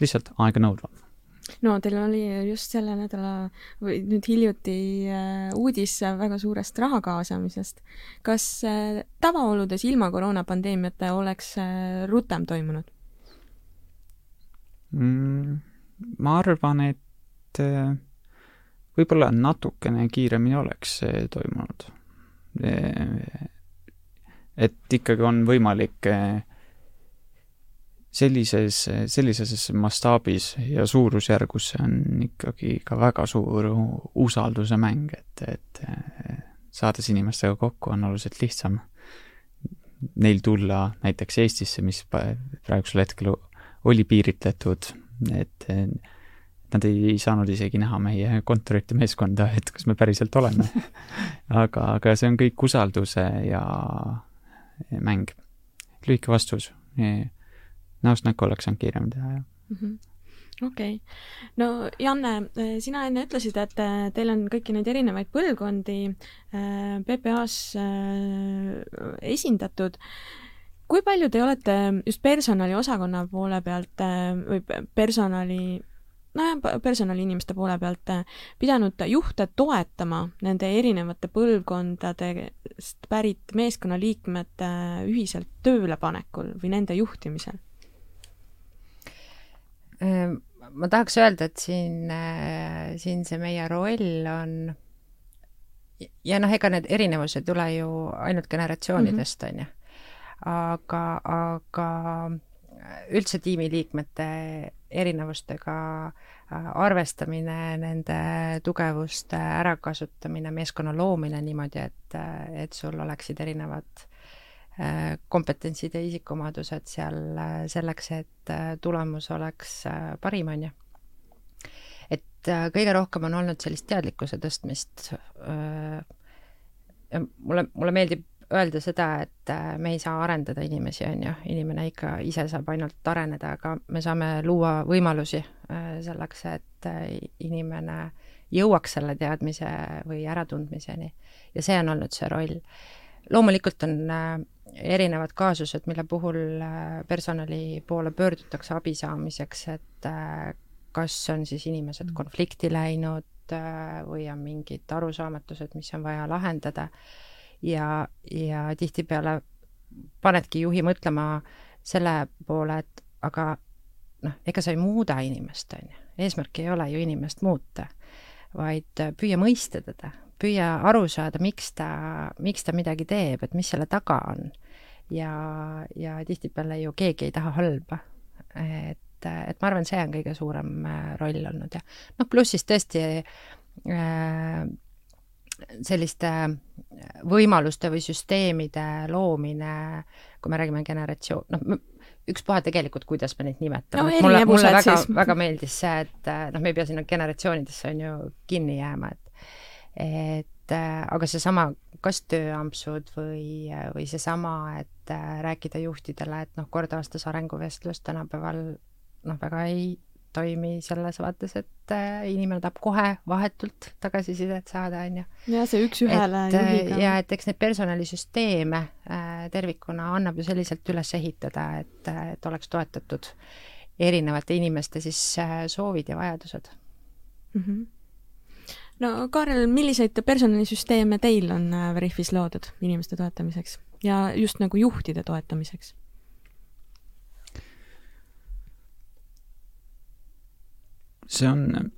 lihtsalt aeganõudvam no teil oli just selle nädala või nüüd hiljuti äh, uudis väga suurest raha kaasamisest. kas äh, tavaoludes ilma koroonapandeemiata oleks äh, rutem toimunud mm,? ma arvan, et võib-olla natukene kiiremini oleks see toimunud. Et ikkagi on võimalik sellises, sellises mastaabis ja suurusjärgus see on ikkagi ka väga suur usalduse mäng, et, et saades inimestega kokku on oluliselt lihtsam neil tulla näiteks Eestisse, mis praegusel hetkel oli piiritletud, et nad ei saanud isegi näha meie kontorite meeskonda, et kas me päriselt oleme aga, aga see on kõik usalduse ja mäng. lühike vastus näost näkku oleks saanud kiiremini teha, jah mm -hmm okei okay., no Janne, sina enne ütlesid, et äh, teil on kõiki neid erinevaid põlvkondi äh, PPA-s äh, esindatud. kui palju te olete just personaliosakonna poole pealt või personali, nojah, personaliinimeste poole pealt pidanud juhte toetama nende erinevate põlvkondadest pärit meeskonnaliikmete ühiselt tööle panekul või nende juhtimisel? Ehm, ma tahaks öelda, et siin, äh, siin see meie roll on ja noh, ega need erinevused ei tule ju ainult generatsioonidest, mhm. on ju. aga, aga üldse tiimiliikmete erinevustega arvestamine, nende tugevuste ärakasutamine, meeskonna loomine niimoodi, et, et sul oleksid erinevad kompetentsid ja isikuomadused seal selleks, et tulemus oleks parim, on ju et kõige rohkem on olnud sellist teadlikkuse tõstmist. mulle, mulle meeldib öelda seda, et äh, me ei saa arendada inimesi, on ju, inimene ikka ise saab ainult areneda, aga me saame luua võimalusi äh, selleks, et äh, inimene jõuaks selle teadmise või äratundmiseni. ja see on olnud see roll. loomulikult on erinevad kaasused, mille puhul personali poole pöördutakse abi saamiseks, et kas on siis inimesed konflikti läinud või on mingid arusaamatused, mis on vaja lahendada ja, ja tihtipeale panedki juhi mõtlema selle poole, et aga noh, ega sa ei muuda inimest, on ju. eesmärk ei ole ju inimest muuta, vaid püüa mõista teda, püüa aru saada, miks ta, miks ta midagi teeb, et mis selle taga on. ja, ja tihtipeale ju keegi ei taha halba. et, et ma arvan, see on kõige suurem äh, roll olnud ja noh, pluss siis tõesti äh, selliste võimaluste või süsteemide loomine, kui me räägime generatsioon, noh, ükspuha tegelikult, kuidas me neid nimetame no,. mulle, mulle väga, väga meeldis see, et noh, me ei pea sinna generatsioonidesse on ju kinni jääma, et et aga seesama, kas tööampsud või, või seesama, et rääkida juhtidele, et noh, kord aastas arenguvestlus tänapäeval noh, väga ei toimi selles vaates, et äh, inimene tahab kohe vahetult tagasisidet saada, on ju. jah, see üks-ühele äh, juhiga. ja et eks neid personalisüsteeme äh, tervikuna annab ju selliselt üles ehitada, et, et oleks toetatud erinevate inimeste siis soovid ja vajadused mm. -hmm. no Kaarel, milliseid personalisüsteeme teil on Veriffis loodud inimeste toetamiseks ja just nagu juhtide toetamiseks? See on,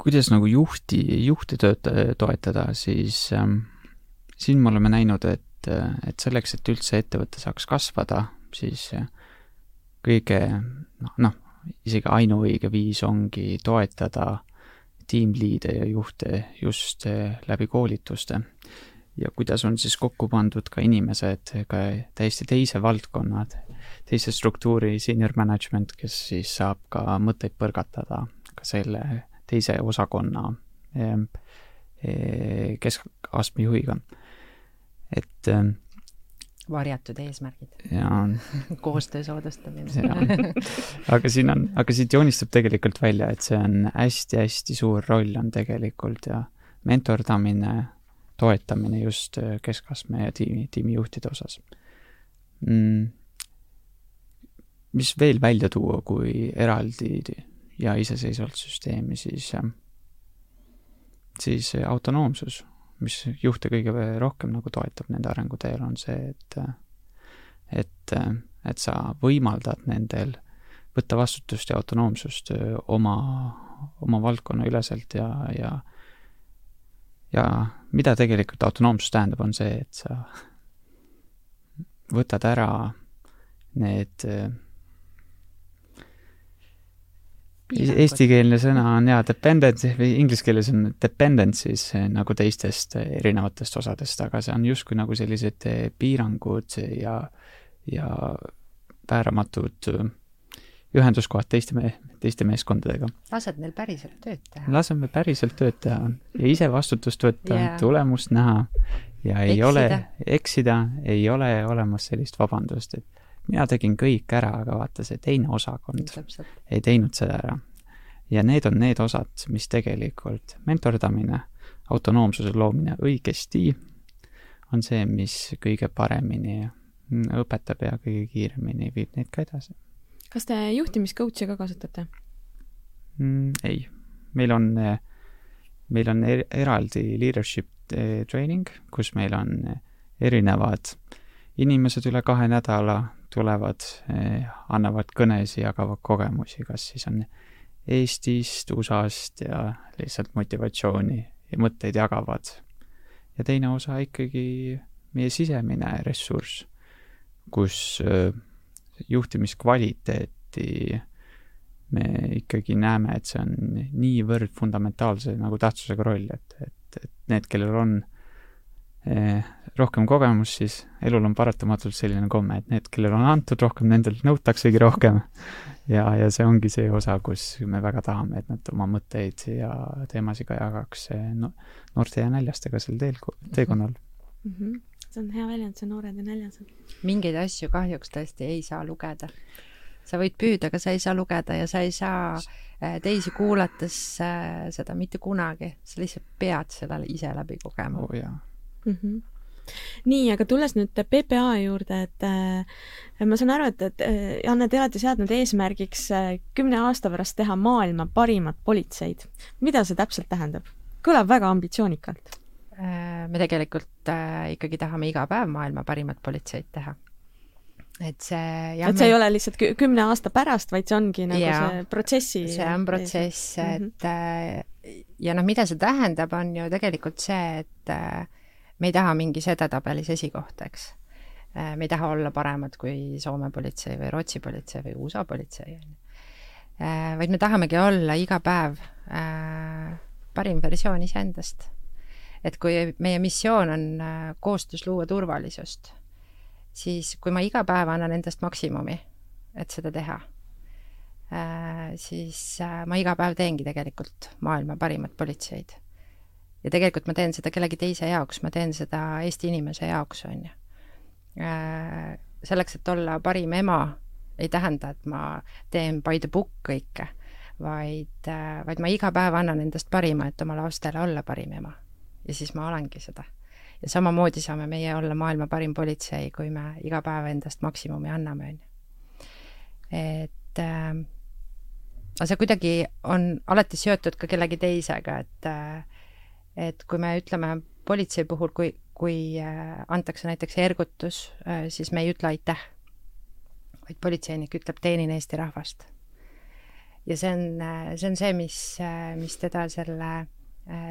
kuidas nagu juhti, juhti tööta-, toetada, siis ähm, siin me oleme näinud, et, et selleks, et üldse ettevõte saaks kasvada, siis kõige noh, noh, isegi ainuõige viis ongi toetada tiimliide ja juhte just läbi koolituste. ja kuidas on siis kokku pandud ka inimesed ka täiesti teise valdkonnad teise struktuuri senior management, kes siis saab ka mõtteid põrgatada ka selle teise osakonna ehm, eh, keskastme juhiga. et ehm, varjatud eesmärgid. koostöö soodustamine. Aga siin on, aga siit joonistub tegelikult välja, et see on hästi-hästi suur roll on tegelikult ja mentordamine, toetamine just keskastme ja tiimi, tiimijuhtide osas. Mm mis veel välja tuua kui eraldi ja iseseisvalt süsteemi, siis, siis autonoomsus, mis juhte kõige rohkem nagu toetab nende arenguteel, on see, et et, et sa võimaldad nendel võtta vastutust ja autonoomsust oma, oma valdkonna üleselt ja, ja ja mida tegelikult autonoomsus tähendab, on see, et sa võtad ära need Eestikeelne sõna on jaa, dependency või inglise keeles on dependencies eh, nagu teistest eh, erinevatest osadest, aga see on justkui nagu sellised eh, piirangud ja, ja vääramatud ühenduskohad teiste me-, teiste meeskondadega. lased neil päriselt tööd teha. laseme päriselt tööd teha ja ise vastutust võtta yeah., tulemust näha ja ei eksida. ole, eksida, ei ole olemas sellist vabandust, et mina tegin kõik ära, aga vaata, see teine osakond Täpselt. ei teinud seda ära. ja need on need osad, mis tegelikult mentordamine, autonoomsuse loomine õigesti on see, mis kõige paremini õpetab ja kõige kiiremini viib neid ka edasi. kas te juhtimiscoach'i ka kasutate mm,? ei, meil on, meil on er eraldi leadership eh, training, kus meil on erinevad inimesed üle kahe nädala tulevad, eh, annavad kõnesid, jagavad kogemusi, kas siis on Eestist, USA-st ja lihtsalt motivatsiooni ja mõtteid jagavad. ja teine osa ikkagi meie sisemine ressurss, kus eh, juhtimiskvaliteet alati me ikkagi näeme, et see on niivõrd fundamentaalse nagu tähtsusega roll, et, et, et need, kellel on eh, rohkem kogemust, siis elul on paratamatult selline komme, et need, kellel on antud rohkem, nendelt nõutaksegi rohkem. ja, ja see ongi see osa, kus me väga tahame, et nad oma mõtteid ja teemasid ka jagaks no, noorte ja näljastega sel teel, teekonnal mm. -hmm. see on hea väljend, see noored ja näljased. mingeid asju kahjuks tõesti ei saa lugeda sa võid püüda, aga sa ei saa lugeda ja sa ei saa äh, teisi kuulates seda mitte kunagi, sa lihtsalt pead seda ise läbi kogema oh,. Mm -hmm nii, aga tulles nüüd PPA juurde, et äh, ma saan aru, et, et äh, Janne, te olete seadnud eesmärgiks äh, kümne aasta pärast teha maailma parimat politseid. mida see täpselt tähendab? kõlab väga ambitsioonikalt äh,. me tegelikult äh, ikkagi tahame iga päev maailma parimat politseid teha et see et see me... ei ole lihtsalt kümne aasta pärast, vaid see ongi nagu ja, see protsessi see on protsess, et mm -hmm. ja noh, mida see tähendab, on ju tegelikult see, et äh, me ei taha mingis edetabelis esikohta, eks. Äh, me ei taha olla paremad kui Soome politsei või Rootsi politsei või USA politsei, on ju. vaid me tahamegi olla iga päev äh, parim versioon iseendast. et kui meie missioon on koostöös luua turvalisust siis kui ma iga päev annan endast maksimumi, et seda teha, äh, siis äh, ma iga päev teengi tegelikult maailma parimat politseid. Ja tegelikult ma teen seda kellegi teise jaoks, ma teen seda Eesti inimese jaoks, on ju. Äh, selleks, et olla parim ema, ei tähenda, et ma teen by the book kõike, vaid, vaid ma iga päev annan endast parima, et oma lastele olla parim ema. ja siis ma olengi seda ja samamoodi saame meie olla maailma parim politsei, kui me iga päev endast maksimumi anname, on ju. et äh, aga see kuidagi on alati seotud ka kellegi teisega, et äh, et kui me ütleme politsei puhul, kui, kui äh, antakse näiteks ergutus äh,, siis me ei ütle aitäh, vaid politseinik ütleb teenin Eesti rahvast. ja see on, äh, see on see, mis, mis teda selle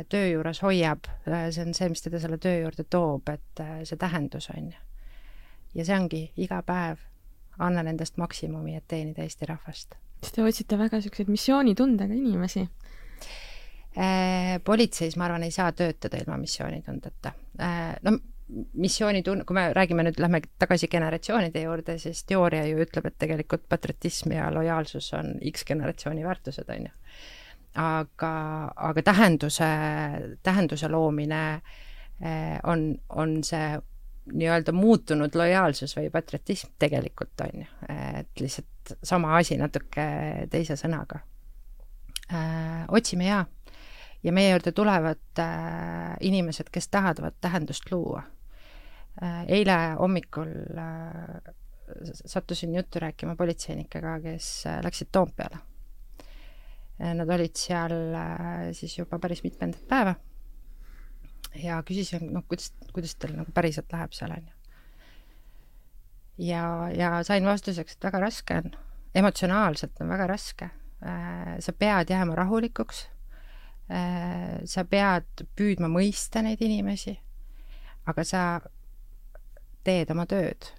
töö juures hoiab, see on see, mis teda selle töö juurde toob, et see tähendus on ju. ja see ongi iga päev annan endast maksimumi, et teenida Eesti rahvast. te otsite väga niisuguseid missioonitundega inimesi? Politseis, ma arvan, ei saa töötada ilma missioonitundeta. no missioonitun-, kui me räägime nüüd, lähme tagasi generatsioonide juurde, siis teooria ju ütleb, et tegelikult patriotism ja lojaalsus on X generatsiooni väärtused, on ju aga, aga tähenduse, tähenduse loomine eh, on, on see nii-öelda muutunud lojaalsus või patriotism tegelikult, on ju, et lihtsalt sama asi natuke teise sõnaga. Otsime ja, ja meie juurde tulevad eh, inimesed, kes tahavad tähendust luua. eile hommikul sattusin juttu rääkima politseinikega, kes läksid Toompeale Äh, nad olid seal äh, siis juba päris mitmendat päeva ja küsisin, noh, kuidas, kuidas teil nagu päriselt läheb seal, on ju. ja, ja sain vastuseks, et väga raske on, emotsionaalselt on väga raske. Äh, sa pead jääma rahulikuks, sa pead püüdma mõista neid inimesi, aga sa teed oma tööd.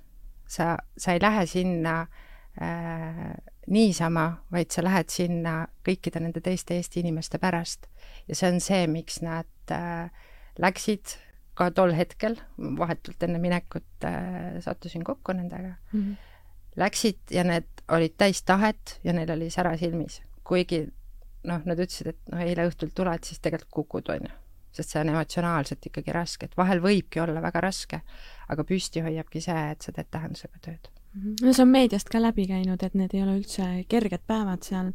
sa, sa ei lähe sinna äh, niisama, vaid sa lähed sinna kõikide nende teiste Eesti inimeste pärast. ja see on see, miks nad äh, läksid ka tol hetkel, vahetult enne minekut äh, sattusin kokku nendega mm, -hmm. läksid ja need olid täis tahet ja neil oli sära silmis, kuigi noh, nad ütlesid, et noh, eile õhtul tuled, siis tegelikult kukud, on ju. sest see on emotsionaalselt ikkagi raske, et vahel võibki olla väga raske, aga püsti hoiabki see, et sa teed tähendusega tööd Mhm. no see on meediast ka läbi käinud, et need ei ole üldse kerged päevad seal.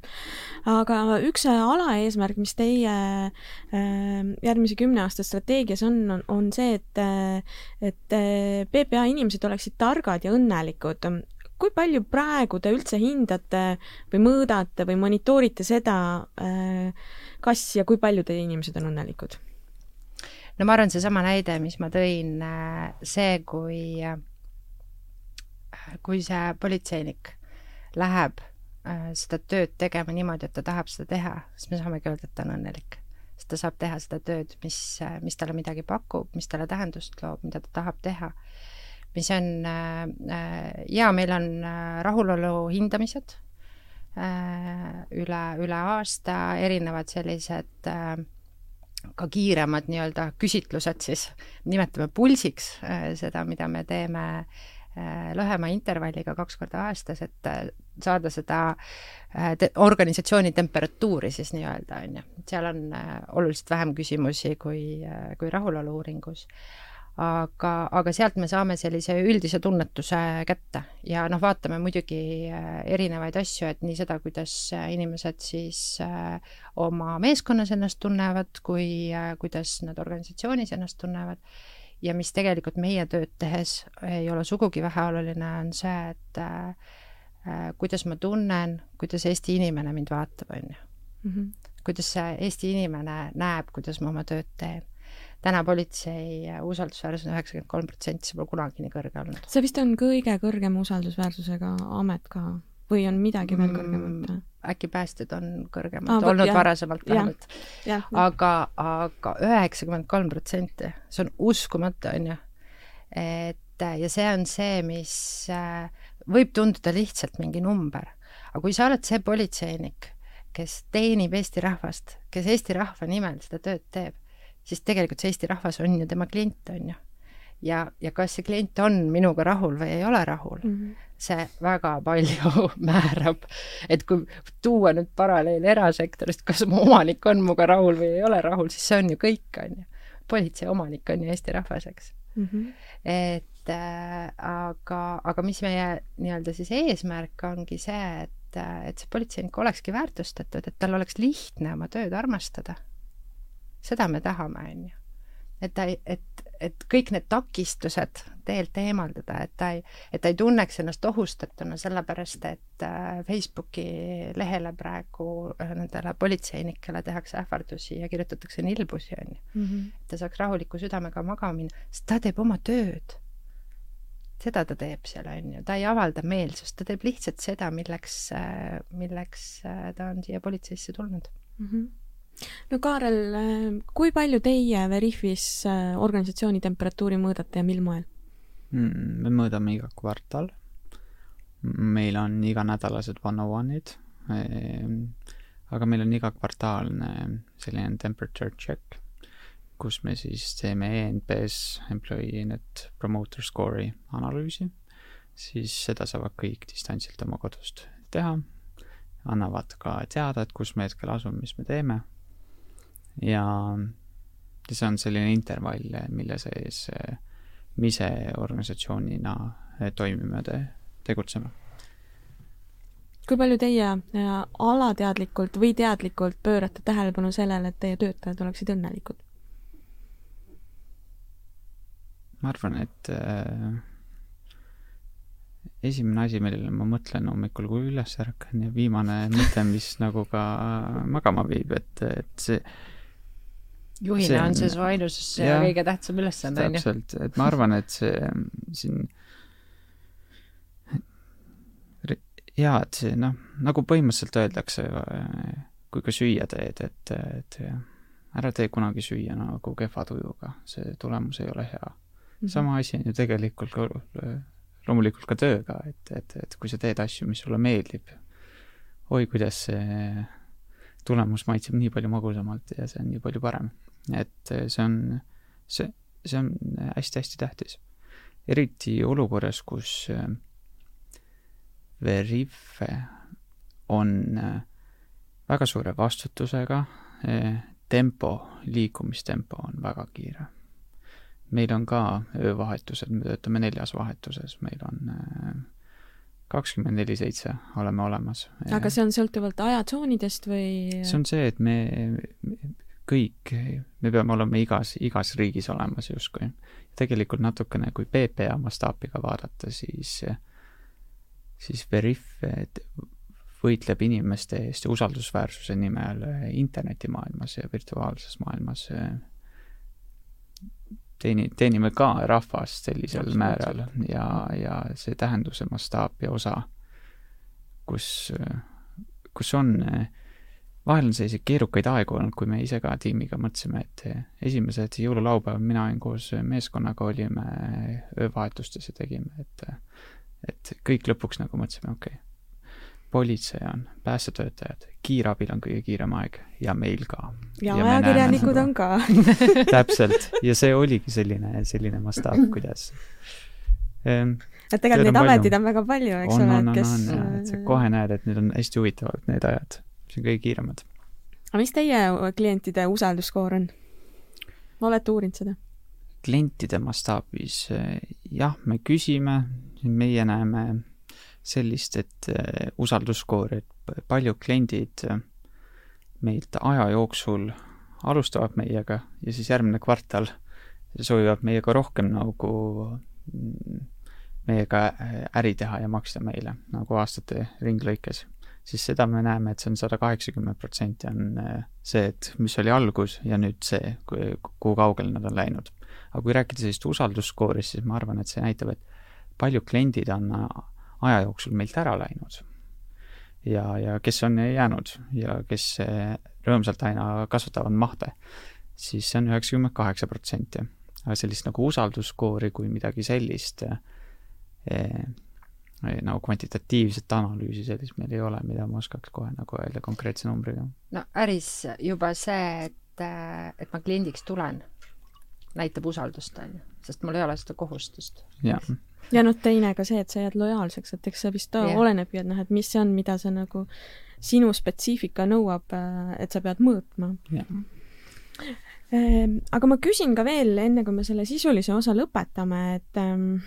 aga üks alaeesmärk, mis teie äh, järgmise kümne aasta strateegias on, on, on see, et, et PPA inimesed oleksid targad ja õnnelikud. Kui palju praegu te üldse hindate või mõõdate või monitoorite seda, äh, kas ja kui palju teie inimesed on õnnelikud? no ma arvan, seesama näide, mis ma tõin, see, kui kui see politseinik läheb äh, seda tööd tegema niimoodi, et ta tahab seda teha, siis me saamegi öelda, et ta on õnnelik. sest ta saab teha seda tööd, mis, äh, mis talle midagi pakub, mis talle tähendust loob, mida ta tahab teha. Mis on äh,, äh ja meil on rahulolu hindamised üle, üle aasta, erinevad sellised ka kiiremad nii-öelda küsitlused siis, nimetame pulsiks seda, mida me teeme lühema intervalliga kaks korda aastas, et saada seda te organisatsiooni temperatuuri siis nii-öelda, on ju. seal on oluliselt vähem küsimusi kui, kui rahulolu-uuringus aga, aga sealt me saame sellise üldise tunnetuse kätte ja noh, vaatame muidugi äh, erinevaid asju, et nii seda, kuidas äh, inimesed siis äh, oma meeskonnas ennast tunnevad, kui kuidas nad organisatsioonis ennast tunnevad. ja mis tegelikult meie tööd tehes ei ole sugugi väheoluline, on see, et äh, kuidas ma tunnen, kuidas Eesti inimene mind vaatab, on ju. Mhm. kuidas see Eesti inimene näeb, kuidas ma oma tööd teen täna politsei usaldusväärsus on üheksakümmend kolm protsenti, see pole kunagi nii kõrge olnud. see vist on kõige kõrgema usaldusväärsusega amet ka või on midagi veel kõrgemat mm,? äkki päästjad on kõrgemad ah, olnud jah, varasemalt vähemalt. aga, aga üheksakümmend kolm protsenti, see on uskumatu, on ju. et ja see on see, mis äh, võib tunduda lihtsalt mingi number, aga kui sa oled see politseinik, kes teenib Eesti rahvast, kes Eesti rahva nimel seda tööd teeb, siis tegelikult see Eesti rahvas on ju tema klient, on ju. ja, ja kas see klient on minuga rahul või ei ole rahul mm, -hmm. see väga palju määrab. et kui tuua nüüd paralleel erasektorist, kas mu omanik on minuga rahul või ei ole rahul, siis see on ju kõik, on ju. politsei omanik on ju Eesti rahvas, eks mm. -hmm. et äh, aga, aga mis meie nii-öelda siis eesmärk ongi see, et, et see politseinik olekski väärtustatud, et tal oleks lihtne oma tööd armastada seda me tahame, on ju. et ta et, et kõik need takistused teelt eemaldada, et ta ei, et ta ei tunneks ennast ohustatuna, sellepärast et äh, Facebooki lehele praegu äh, nendele politseinikele tehakse ähvardusi ja kirjutatakse nilbusi, on ju. Mhm. et ta saaks rahuliku südamega magama minna, sest ta teeb oma tööd seda ta teeb seal, on ju, ta ei avalda meelsust, ta teeb lihtsalt seda, milleks, äh, milleks ta on siia politseisse tulnud mm. -hmm no Kaarel, kui palju teie Veriffis äh, organisatsiooni temperatuuri mõõdate ja mil moel mm,? me mõõdame iga kvartal. meil on iganädalased one-on-one'id, ehm, aga meil on igakvartaalne selline temperature check, kus me siis teeme ENP-s Employee Net Promoter Score'i analüüsi, siis seda saavad kõik distantsilt oma kodust teha, annavad ka teada, et kus me hetkel asume, mis me teeme ja, see on selline intervall, mille sees me ise organisatsioonina toimime, tegutseme. kui palju teie äh, alateadlikult või teadlikult pöörate tähelepanu sellele, et teie töötajad oleksid õnnelikud? ma arvan, et äh, esimene asi, millele ma mõtlen hommikul, kui üles ärkan ja viimane mõte, mis nagu ka magama viib, et, et see juhina see, on see su ainus ja, kõige tähtsam ülesanne, on ju. täpselt, et ma arvan, et see siin jaa, et see noh, nagu põhimõtteliselt öeldakse, kui ka süüa teed, et, et ära tee kunagi süüa nagu kehva tujuga, see tulemus ei ole hea mm. -hmm. sama asi on ju tegelikult ka loomulikult ka tööga, et, et, et kui sa teed asju, mis sulle meeldib, oi, kuidas see tulemus maitseb nii palju magusamalt ja see on nii palju parem et äh, see on, see, see on hästi-hästi tähtis. eriti olukorras, kus äh, Verife on äh, väga suure vastutusega, tempo, liikumistempo on väga kiire. meil on ka öövahetused, me töötame neljas vahetuses, meil on kakskümmend neli seitse oleme olemas. aga see on sõltuvalt ajatsoonidest või? see on see, et me, kõik, me peame olema igas, igas riigis olemas justkui. tegelikult natukene, kui PPA mastaabiga vaadata, siis, siis Veriff võitleb inimeste eest ja usaldusväärsuse nimel internetimaailmas ja virtuaalses maailmas. teeni-, teenime ka rahvast sellisel Absoluutselt. määral ja, ja see tähenduse mastaap ja osa, kus, kus on äh, vahel on selliseid keerukaid aegu olnud, kui me ise ka tiimiga mõtlesime, et esimesed jõululaupäevad mina olin koos meeskonnaga, olime öövahetustes ja tegime, et et kõik lõpuks nagu mõtlesime, okei okay,, politsei on, päästetöötajad, kiirabil on kõige kiirem aeg ja meil ka. ja, ja ajakirjanikud on ka täpselt, ja see oligi selline, selline mastaap, kuidas ehm, et tegelikult neid ameteid on väga palju, eks ole, et kes on, on, et sa kohe näed, et need on hästi huvitavad, need ajad. Mis on kõige kiiremad. aga mis teie klientide usaldusskoor on? olete uurinud seda? klientide mastaabis jah, me küsime, meie näeme sellist, et äh, usaldusskoor, et paljud kliendid äh, meilt aja jooksul alustavad meiega ja siis järgmine kvartal soovivad meiega rohkem nagu mm, meiega äh, äri teha ja maksta meile nagu aastate ringlõikes, siis seda me näeme, et see on sada kaheksakümmend protsenti on see, et mis oli algus ja nüüd see, kuhu kaugele nad on läinud. aga kui rääkida sellisest usaldusskoorist, siis ma arvan, et see näitab, et paljud kliendid on aja jooksul meilt ära läinud. ja, ja kes on jäänud ja kes eh, rõõmsalt aina kasvatavad mahte, siis see on üheksakümmend kaheksa protsenti. aga sellist nagu usalduskoori kui midagi sellist eh, nagu kvantitatiivset analüüsi sellist meil ei ole, mida ma oskaks kohe nagu öelda konkreetse numbriga. no äris juba see, et, et ma kliendiks tulen, näitab usaldust, on ju, sest mul ei ole seda kohustust. jah ja noh, teine ka see, et sa jääd lojaalseks, et eks see vist yeah. olenebki, et noh, et mis see on, mida see nagu sinu spetsiifika nõuab, et sa pead mõõtma yeah.. Ehm, aga ma küsin ka veel, enne kui me selle sisulise osa lõpetame, et ähm,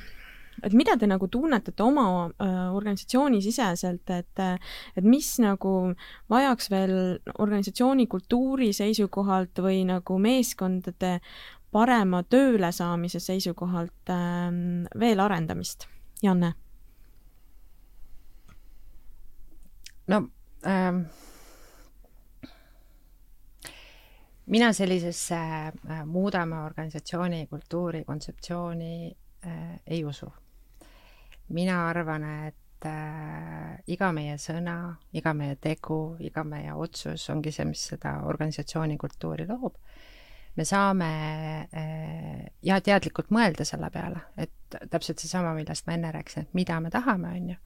et mida te nagu tunnetate oma äh, organisatsioonisiseselt, et et mis nagu vajaks veel organisatsiooni kultuuri seisukohalt või nagu meeskondade parema töölesaamise seisukohalt ähm, veel arendamist? Janne? no ähm, mina sellisesse äh, muudame organisatsiooni kultuuri kontseptsiooni äh, ei usu. Mina arvan, et äh, iga meie sõna, iga meie tegu, iga meie otsus ongi see, mis seda organisatsiooni kultuuri loob me saame eh, ja teadlikult mõelda selle peale, et täpselt seesama, millest ma enne rääkisin, et mida me tahame, on ju.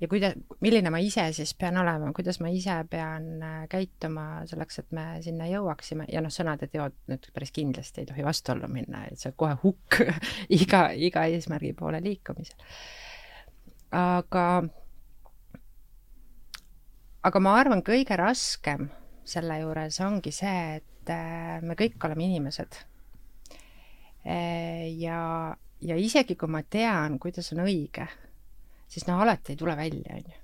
Ja kuida-, milline ma ise siis pean olema, kuidas ma ise pean eh, käituma selleks, et me sinna jõuaksime ja noh, sõnad ja teod nüüd päris kindlasti ei tohi vastuollu minna, et see kohe hukk iga, iga eesmärgi poole liikumisel. aga, aga ma arvan, kõige raskem selle juures ongi see, et et äh, me kõik oleme inimesed. Äh, ja, ja isegi kui ma tean, kuidas on õige, siis no alati ei tule välja, on ju.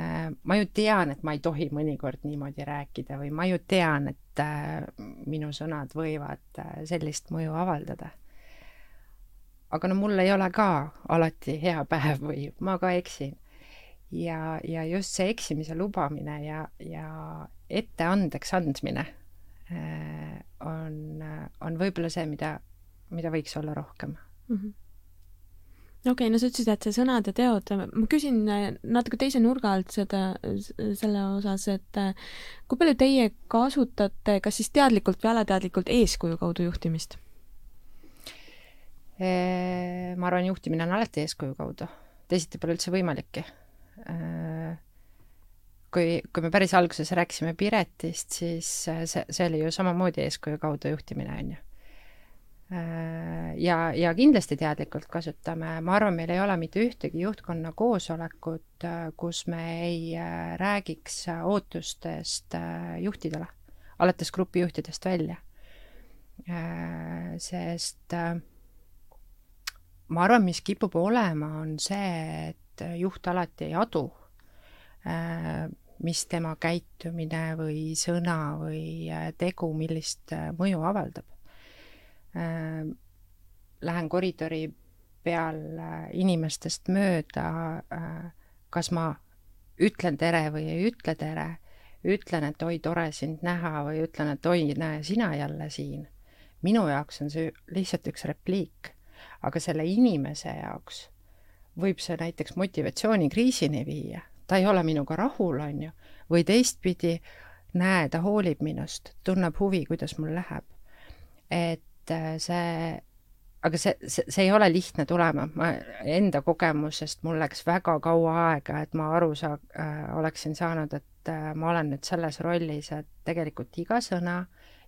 Äh, ma ju tean, et ma ei tohi mõnikord niimoodi rääkida või ma ju tean, et minu sõnad võivad sellist mõju avaldada aga no mul ei ole ka alati hea päev või ma ka eksin. ja, ja just see eksimise lubamine ja, ja ette andeks andmine Äh, on, on võib-olla see, mida, mida võiks olla rohkem mm. -hmm okei okay,, no sa ütlesid, et see sõnad ja teod, ma küsin äh, natuke teise nurga alt seda, selle osas, et äh, kui palju teie kasutate, kas siis teadlikult või alateadlikult eeskuju kaudu juhtimist? ma arvan, juhtimine on alati eeskuju kaudu, teisiti pole üldse võimalikki kui, kui me päris alguses rääkisime Piretist, siis äh, see, see oli ju samamoodi eeskuju kaudu juhtimine, on ju. Äh, ja, ja kindlasti teadlikult kasutame, ma arvan, meil ei ole mitte ühtegi juhtkonna koosolekut, äh, kus me ei räägiks ootustest juhtidele, alates grupijuhtidest välja. sest ma arvan, mis kipub olema, on see, et juht alati ei adu mis tema käitumine või sõna või äh, tegu, millist äh, mõju avaldab. Äh, lähen koridori peal inimestest mööda, kas ma ütlen tere või ei ütle tere, ütlen, et oi, tore sind näha või ütlen, et oi, näe, sina jälle siin. minu jaoks on see lihtsalt üks repliik, aga selle inimese jaoks võib see näiteks motivatsioonikriisini viia ta ei ole minuga rahul, on ju, või teistpidi, näe, ta hoolib minust, tunneb huvi, kuidas mul läheb. et äh, see aga see, see, see ei ole lihtne tulema, ma enda kogemusest, mul läks väga kaua aega, et ma aru saa- äh,, oleksin saanud, et äh, ma olen nüüd selles rollis, et tegelikult iga sõna,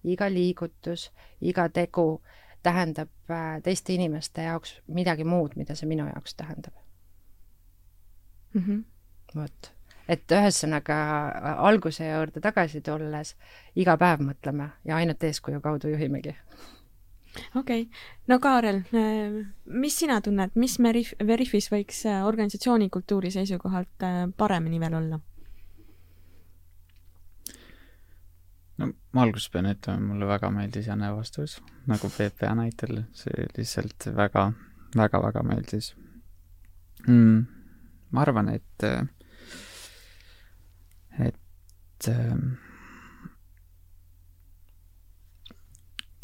iga liigutus, iga tegu tähendab äh, teiste inimeste jaoks midagi muud, mida see minu jaoks tähendab mm. -hmm. vot, et ühesõnaga äh, alguse juurde tagasi tulles, iga päev mõtleme ja ainult eeskuju kaudu juhimegi okei okay., no Kaarel, äh, mis sina tunned, mis Merif-, Veriffis võiks äh, organisatsiooni kultuuri seisukohalt äh, paremini veel olla? no ma alguses pean ütlema, mulle väga meeldis Janne vastus, nagu PPA näitel, see lihtsalt väga, väga, väga meeldis mm,. ma arvan, et, et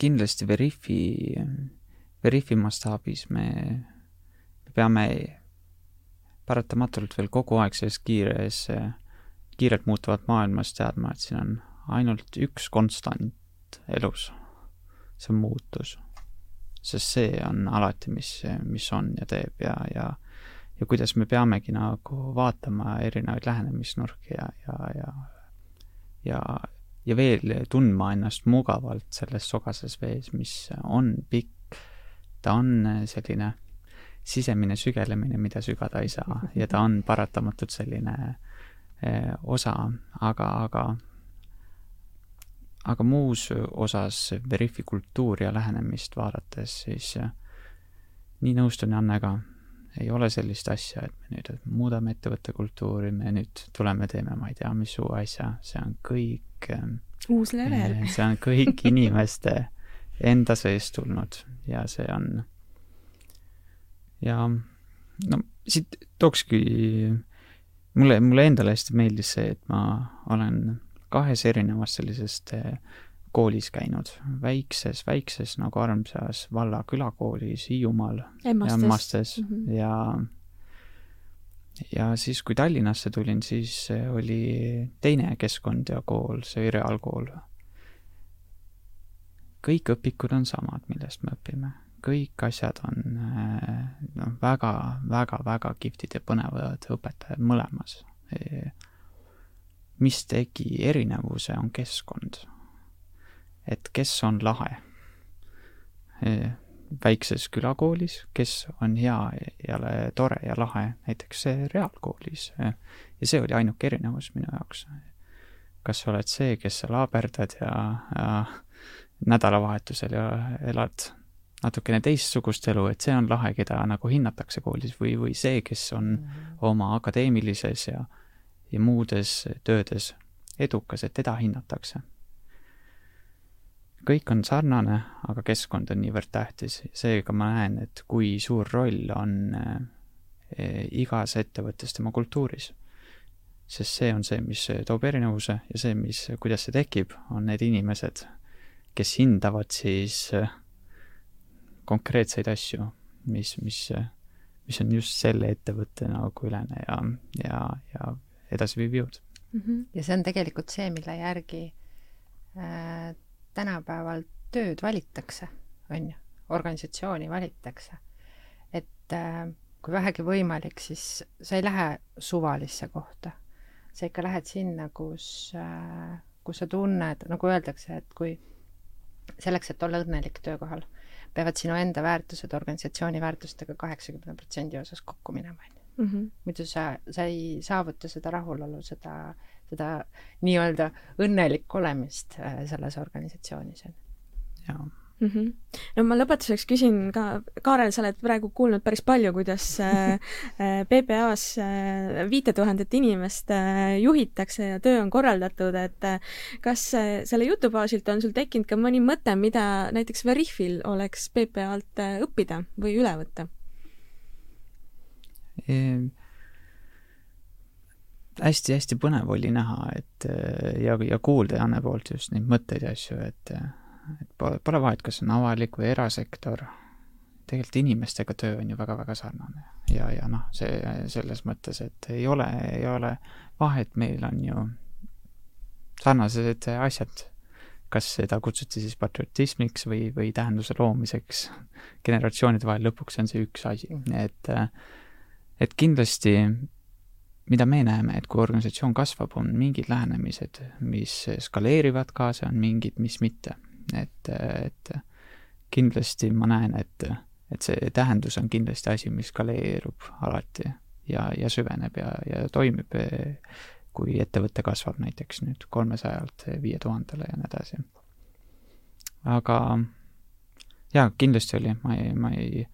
kindlasti Veriffi, Veriffi mastaabis me, me peame paratamatult veel kogu aeg selles kiires, kiirelt muutuvat maailmas teadma, et siin on ainult üks konstant elus, see on muutus. sest see on alati, mis, mis on ja teeb ja, ja ja kuidas me peamegi nagu vaatama erinevaid lähenemisnurki ja, ja, ja ja ja veel tundma ennast mugavalt selles sogases vees, mis on pikk, ta on selline sisemine sügelemine, mida sügada ei saa ja ta on paratamatult selline eh, osa, aga, aga aga muus osas Veriffi kultuuri ja lähenemist vaadates, siis eh, nii nõustun Jannega, ei ole sellist asja, et me nüüd muudame ettevõtte kultuuri, me nüüd tuleme, teeme ma ei tea, mis uue asja, see on kõik ähm, uus level. see on kõik inimeste enda seest tulnud ja see on ja no siit tookski, mulle, mulle endale hästi meeldis see, et ma olen kahes erinevas sellisest äh, koolis käinud, väikses, väikses nagu armsas valla külakoolis Hiiumaal. Emmastes mm -hmm. ja ja siis, kui Tallinnasse tulin, siis oli teine keskkond ja kool, see oli reaalkool. kõik õpikud on samad, millest me õpime. kõik asjad on noh, väga, väga, väga kihvtid ja põnevad õpetajad mõlemas. mis tegi erinevuse, on keskkond et kes on lahe väikses külakoolis, kes on hea ja tore ja lahe näiteks reaalkoolis. ja see oli ainuke erinevus minu jaoks. kas sa oled see, kes sa laaberdad ja, ja nädalavahetusel ja elad natukene teistsugust elu, et see on lahe, keda nagu hinnatakse koolis või, või see, kes on mm -hmm. oma akadeemilises ja, ja muudes töödes edukas, et teda hinnatakse kõik on sarnane, aga keskkond on niivõrd tähtis, seega ma näen, et kui suur roll on eh, igas ettevõttes tema kultuuris. sest see on see, mis toob erinevuse ja see, mis, kuidas see tekib, on need inimesed, kes hindavad siis eh, konkreetseid asju, mis, mis, mis on just selle ettevõtte nagu ülene ja, ja, ja edasiviiv jõud mm. -hmm. ja see on tegelikult see, mille järgi äh, tänapäeval tööd valitakse, on ju, organisatsiooni valitakse. et äh, kui vähegi võimalik, siis sa ei lähe suvalisse kohta. sa ikka lähed sinna, kus äh,, kus sa tunned, nagu öeldakse, et kui selleks, et olla õnnelik töökohal, peavad sinu enda väärtused organisatsiooni väärtustega kaheksakümne protsendi osas kokku minema, on ju. Mhm. muidu sa, sa ei saavuta seda rahulolu, seda seda nii-öelda õnnelikku olemist äh, selles organisatsioonis. jaa mm. -hmm. no ma lõpetuseks küsin ka, Kaarel, sa oled praegu kuulnud päris palju, kuidas äh, äh, PPA-s viite tuhandet inimest juhitakse ja töö on korraldatud, et kas selle jutu baasilt on sul tekkinud ka mõni mõte, mida näiteks Veriffil oleks PPA-lt õppida või üle võtta ehm.? Hästi-hästi põnev oli näha, et ja, ja kuulda Janne poolt just neid mõtteid ja asju, et, et pole, pole vahet, kas on avalik või erasektor, tegelikult inimestega töö on ju väga-väga sarnane. ja, ja noh, see selles mõttes, et ei ole, ei ole vahet, meil on ju sarnased asjad. Kas seda kutsuti siis patriotismiks või, või tähenduse loomiseks. Generatsioonide vahel, lõpuks on see üks asi, et et kindlasti mida me näeme, et kui organisatsioon kasvab, on mingid lähenemised, mis skaleerivad kaasa, on mingid, mis mitte. et, et kindlasti ma näen, et, et see tähendus on kindlasti asi, mis skaleerub alati ja, ja süveneb ja, ja toimib kui ettevõte kasvab näiteks nüüd kolmesajalt viie tuhandele ja nii edasi. aga jaa, kindlasti oli, ma ei, ma ei,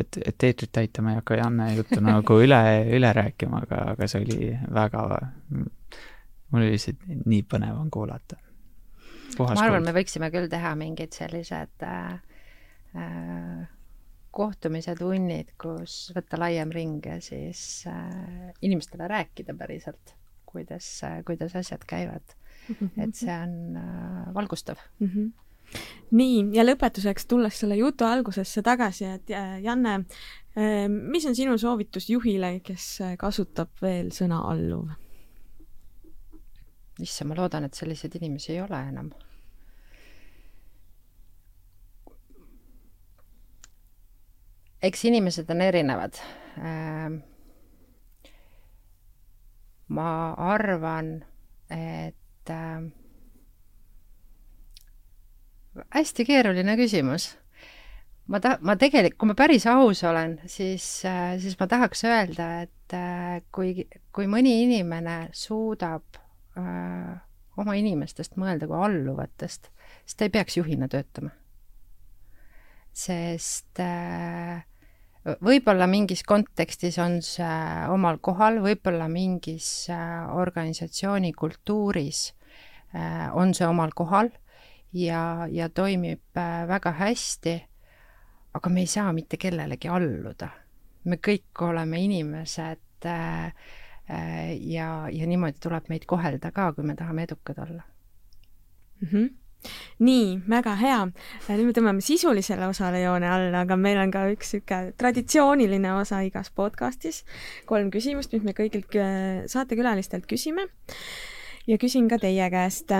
et, et eetrit täita ma ei hakka Janne juttu nagu üle, üle rääkima, aga, aga see oli väga, mul oli lihtsalt nii põnev on kuulata. ma arvan, me võiksime küll teha mingid sellised äh, äh, kohtumised, tunnid, kus võtta laiem ring ja siis äh, inimestele rääkida päriselt kuidas, kuidas asjad käivad mm. -hmm. et see on äh, valgustav mm. -hmm nii, ja lõpetuseks, tulles selle jutu algusesse tagasi, et äh, Janne, äh, mis on sinu soovitus juhile, kes äh, kasutab veel sõna alluv? issand, ma loodan, et selliseid inimesi ei ole enam. eks inimesed on erinevad ma arvan, et äh, hästi keeruline küsimus. ma ta-, ma tegelikult, kui ma päris aus olen, siis siis ma tahaks öelda, et kui, kui mõni inimene suudab äh, oma inimestest mõelda kui alluvatest, siis ta ei peaks juhina töötama. sest äh, võib-olla mingis kontekstis on see omal kohal, võib-olla mingis äh, organisatsiooni kultuuris on see omal kohal ja, ja toimib äh, väga hästi, aga me ei saa mitte kellelegi alluda. me kõik oleme inimesed ja, ja niimoodi tuleb meid kohelda ka, kui me tahame edukad olla mm. -hmm nii, väga hea. nüüd me tõmbame sisulisele osale joone alla, aga meil on ka üks niisugune traditsiooniline osa igas podcastis. kolm küsimust, mis me kõigilt äh, saatekülalistelt küsime. Ja küsin ka teie käest.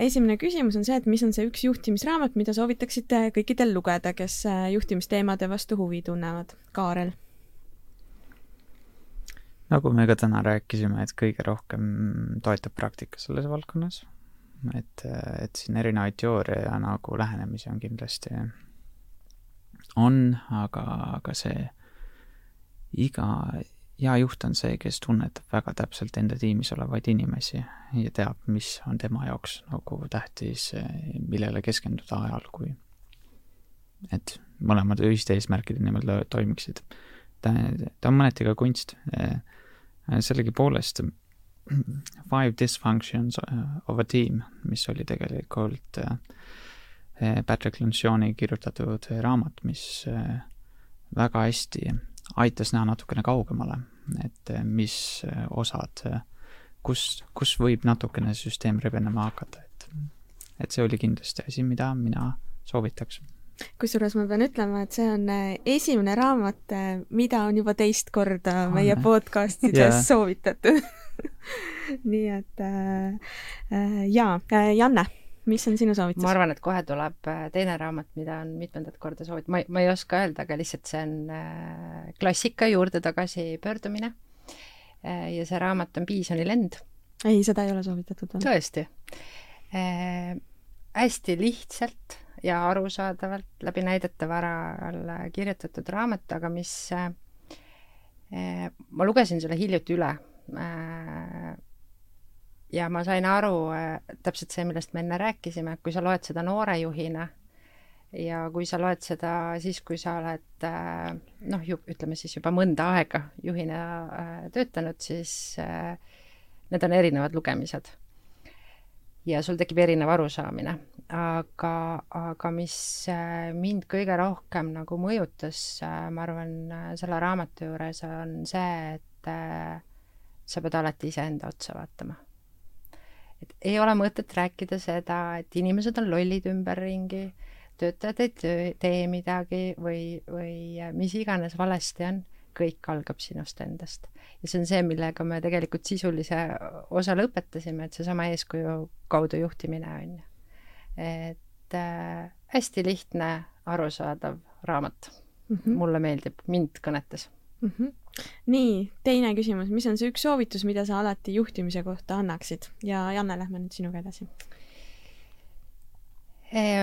esimene küsimus on see, et mis on see üks juhtimisraamat, mida soovitaksite kõikidel lugeda, kes äh, juhtimisteemade vastu huvi tunnevad? Kaarel nagu me ka täna rääkisime, et kõige rohkem toetab praktika selles valdkonnas et, et siin erinevaid teooria ja nagu lähenemisi on kindlasti, on, aga, aga see iga hea juht on see, kes tunnetab väga täpselt enda tiimis olevaid inimesi ja teab, mis on tema jaoks nagu tähtis, millele keskenduda ajal, kui et mõlemad ühiste eesmärkide nimel toimiksid. ta, ta on mõneti ka kunst. sellegipoolest Five Dysfunctions of a Team, mis oli tegelikult uh, Patrick Lencioni kirjutatud raamat, mis väga hästi aitas näha natukene kaugemale, et mis osad, kus, kus võib natukene süsteem rebenema hakata, et, et see oli kindlasti asi, mida mina soovitaks. Kusjuures ma pean ütlema, et see on esimene raamat, mida on juba teist korda meie podcastides yeah. soovitatud. Nii et äh, jaa Janne, mis on sinu soovitus? ma arvan, et kohe tuleb äh, teine raamat, mida on mitmendat korda soovitud, ma ei, ma ei oska öelda, aga lihtsalt see on äh, klassika juurde tagasi pöördumine äh,. ja see raamat on Piisoni lend. ei, seda ei ole soovitatud veel. tõesti äh,. hästi lihtsalt ja arusaadavalt läbi näidete varal kirjutatud raamat, aga mis äh, ma lugesin selle hiljuti üle Äh, ja ma sain aru äh, täpselt see, millest me enne rääkisime, et kui sa loed seda noorejuhina ja kui sa loed seda siis, kui sa oled äh, noh, ütleme siis juba mõnda aega juhina töötanud, siis need on erinevad lugemised. ja sul tekib erinev arusaamine. aga, aga mis mind kõige rohkem nagu mõjutas, ma arvan, selle raamatu juures on see, et sa pead alati iseenda otsa vaatama. Et ei ole mõtet rääkida seda, et inimesed on lollid ümberringi, töötajad ei töö, tee midagi või, või mis iganes valesti on, kõik algab sinust endast. ja see on see, millega me tegelikult sisulise osa lõpetasime, et seesama eeskuju kaudu juhtimine, on ju. et äh, hästi lihtne, arusaadav raamat mm. -hmm. mulle meeldib, mind kõnetas mm. -hmm. Nii, teine küsimus, mis on see üks soovitus, mida sa alati juhtimise kohta annaksid ja Janne, lähme nüüd sinuga edasi.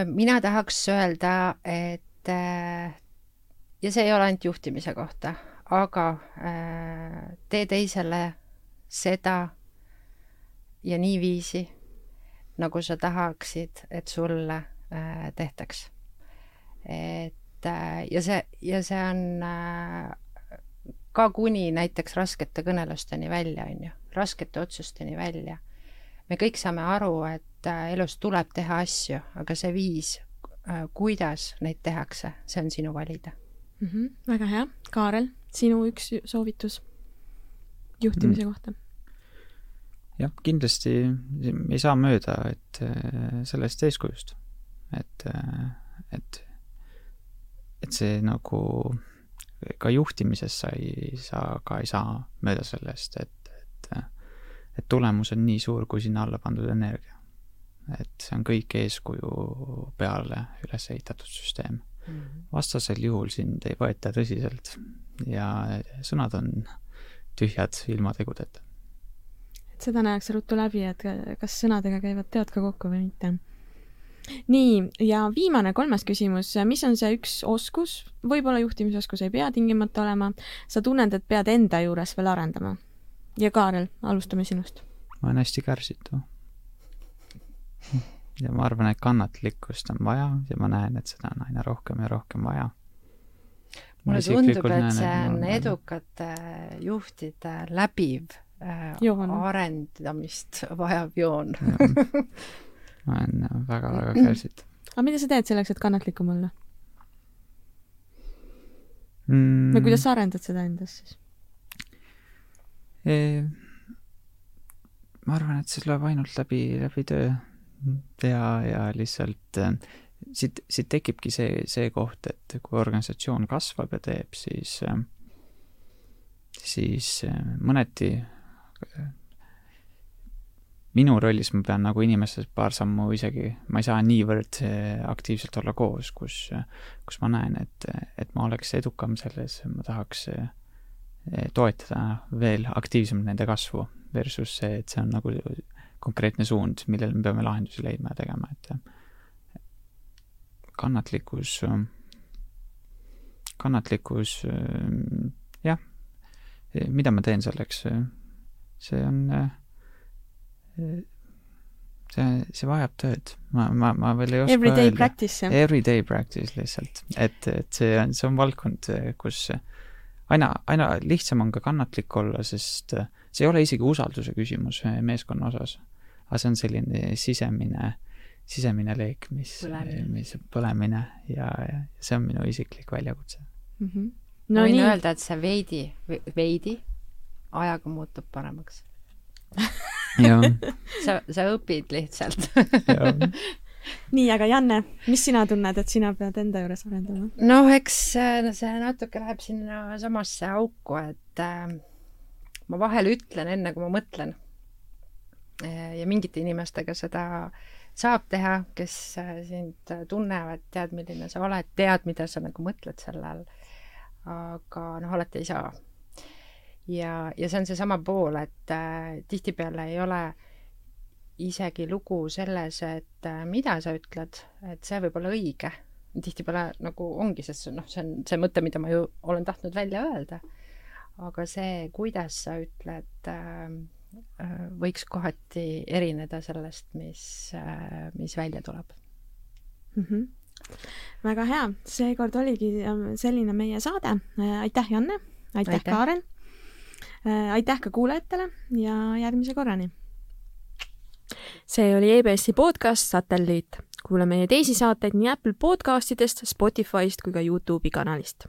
mina tahaks öelda, et äh, ja see ei ole ainult juhtimise kohta, aga äh, tee teisele seda ja niiviisi, nagu sa tahaksid, et sulle äh, tehtaks. et äh, ja see, ja see on äh, ka kuni näiteks raskete kõnelusteni välja, on ju, raskete otsusteni välja. me kõik saame aru, et äh, elus tuleb teha asju, aga see viis, äh, kuidas neid tehakse, see on sinu valida mm. -hmm, väga hea. Kaarel, sinu üks soovitus juhtimise mm. kohta? jah, kindlasti ei saa mööda, et äh, sellest eeskujust, et, et, et see nagu ka juhtimises sa ei saa, ka ei saa mööda sellest, et, et, et tulemus on nii suur, kui sinna alla pandud energia. et see on kõik eeskuju peale üles ehitatud süsteem mm. -hmm. vastasel juhul sind ei võeta tõsiselt ja sõnad on tühjad ilma tegudeta et seda näeks ruttu läbi, et kas sõnadega käivad teod ka kokku või mitte. Nii, ja viimane, kolmas küsimus, mis on see üks oskus, võib-olla juhtimisoskus ei pea tingimata olema, sa tunned, et pead enda juures veel arendama? ja Kaarel, alustame sinust. ma olen hästi kärsitu. ja ma arvan, et kannatlikkust on vaja ja ma näen, et seda on aina rohkem ja rohkem vaja mulle tundub, et see on edukate juhtide läbiv äh, joon. arendamist vajav joon ma olen väga-väga kärsitud. aga mida sa teed selleks, et kannatlikum olla mm.? või kuidas sa arendad seda endas siis e,? ma arvan, et see tuleb ainult läbi, läbi töö ja, ja lihtsalt äh, siit, siit tekibki see, see koht, et kui organisatsioon kasvab ja teeb, siis, äh, siis äh, mõneti minu rollis ma pean nagu inimestest paar sammu isegi, ma ei saa niivõrd eh, aktiivselt olla koos, kus, kus ma näen, et, et ma oleks edukam selles, ma tahaks eh, toetada veel aktiivsemalt nende kasvu versus see, et see on nagu konkreetne suund, millel me peame lahendusi leidma ja tegema, et kannatlikkus, kannatlikkus, jah, mida ma teen selleks see on, äh, see, see vajab tööd. ma, ma, ma veel ei oska Everyday öelda. practice, jah? Everyday practice lihtsalt. et, et see on, see on valdkond, kus aina, aina lihtsam on ka kannatlik olla, sest see ei ole isegi usalduse küsimus meeskonna osas. aga see on selline sisemine, sisemine leek, mis, mis põlemine ja, ja see on minu isiklik väljakutse mm. -hmm. no ma võin nii. öelda, et see veidi, veidi ajaga muutub paremaks sa, sa õpid lihtsalt nii, aga Janne, mis sina tunned, et sina pead enda juures arendama? noh, eks no see natuke läheb sinna samasse auku, et äh, ma vahel ütlen enne, kui ma mõtlen. ja mingite inimestega seda saab teha, kes äh, sind tunnevad, tead, milline sa oled, tead, mida sa nagu mõtled selle all. aga noh, alati ei saa ja, ja see on seesama pool, et äh, tihtipeale ei ole isegi lugu selles, et äh, mida sa ütled, et see võib olla õige. tihtipeale nagu ongi, sest noh, see on see mõte, mida ma ju olen tahtnud välja öelda. aga see, kuidas sa ütled äh,, äh võiks kohati erineda sellest, mis äh,, mis välja tuleb mm. -hmm. väga hea, seekord oligi ähm, selline meie saade. Äh, aitäh, Janne, aitäh, aitäh., Kaarel Äh, aitäh ka kuulajatele ja järgmise korrani! see oli EBS-i podcast Satelliit. kuula meie teisi saateid nii Apple podcastidest, Spotify'st kui ka Youtube'i kanalist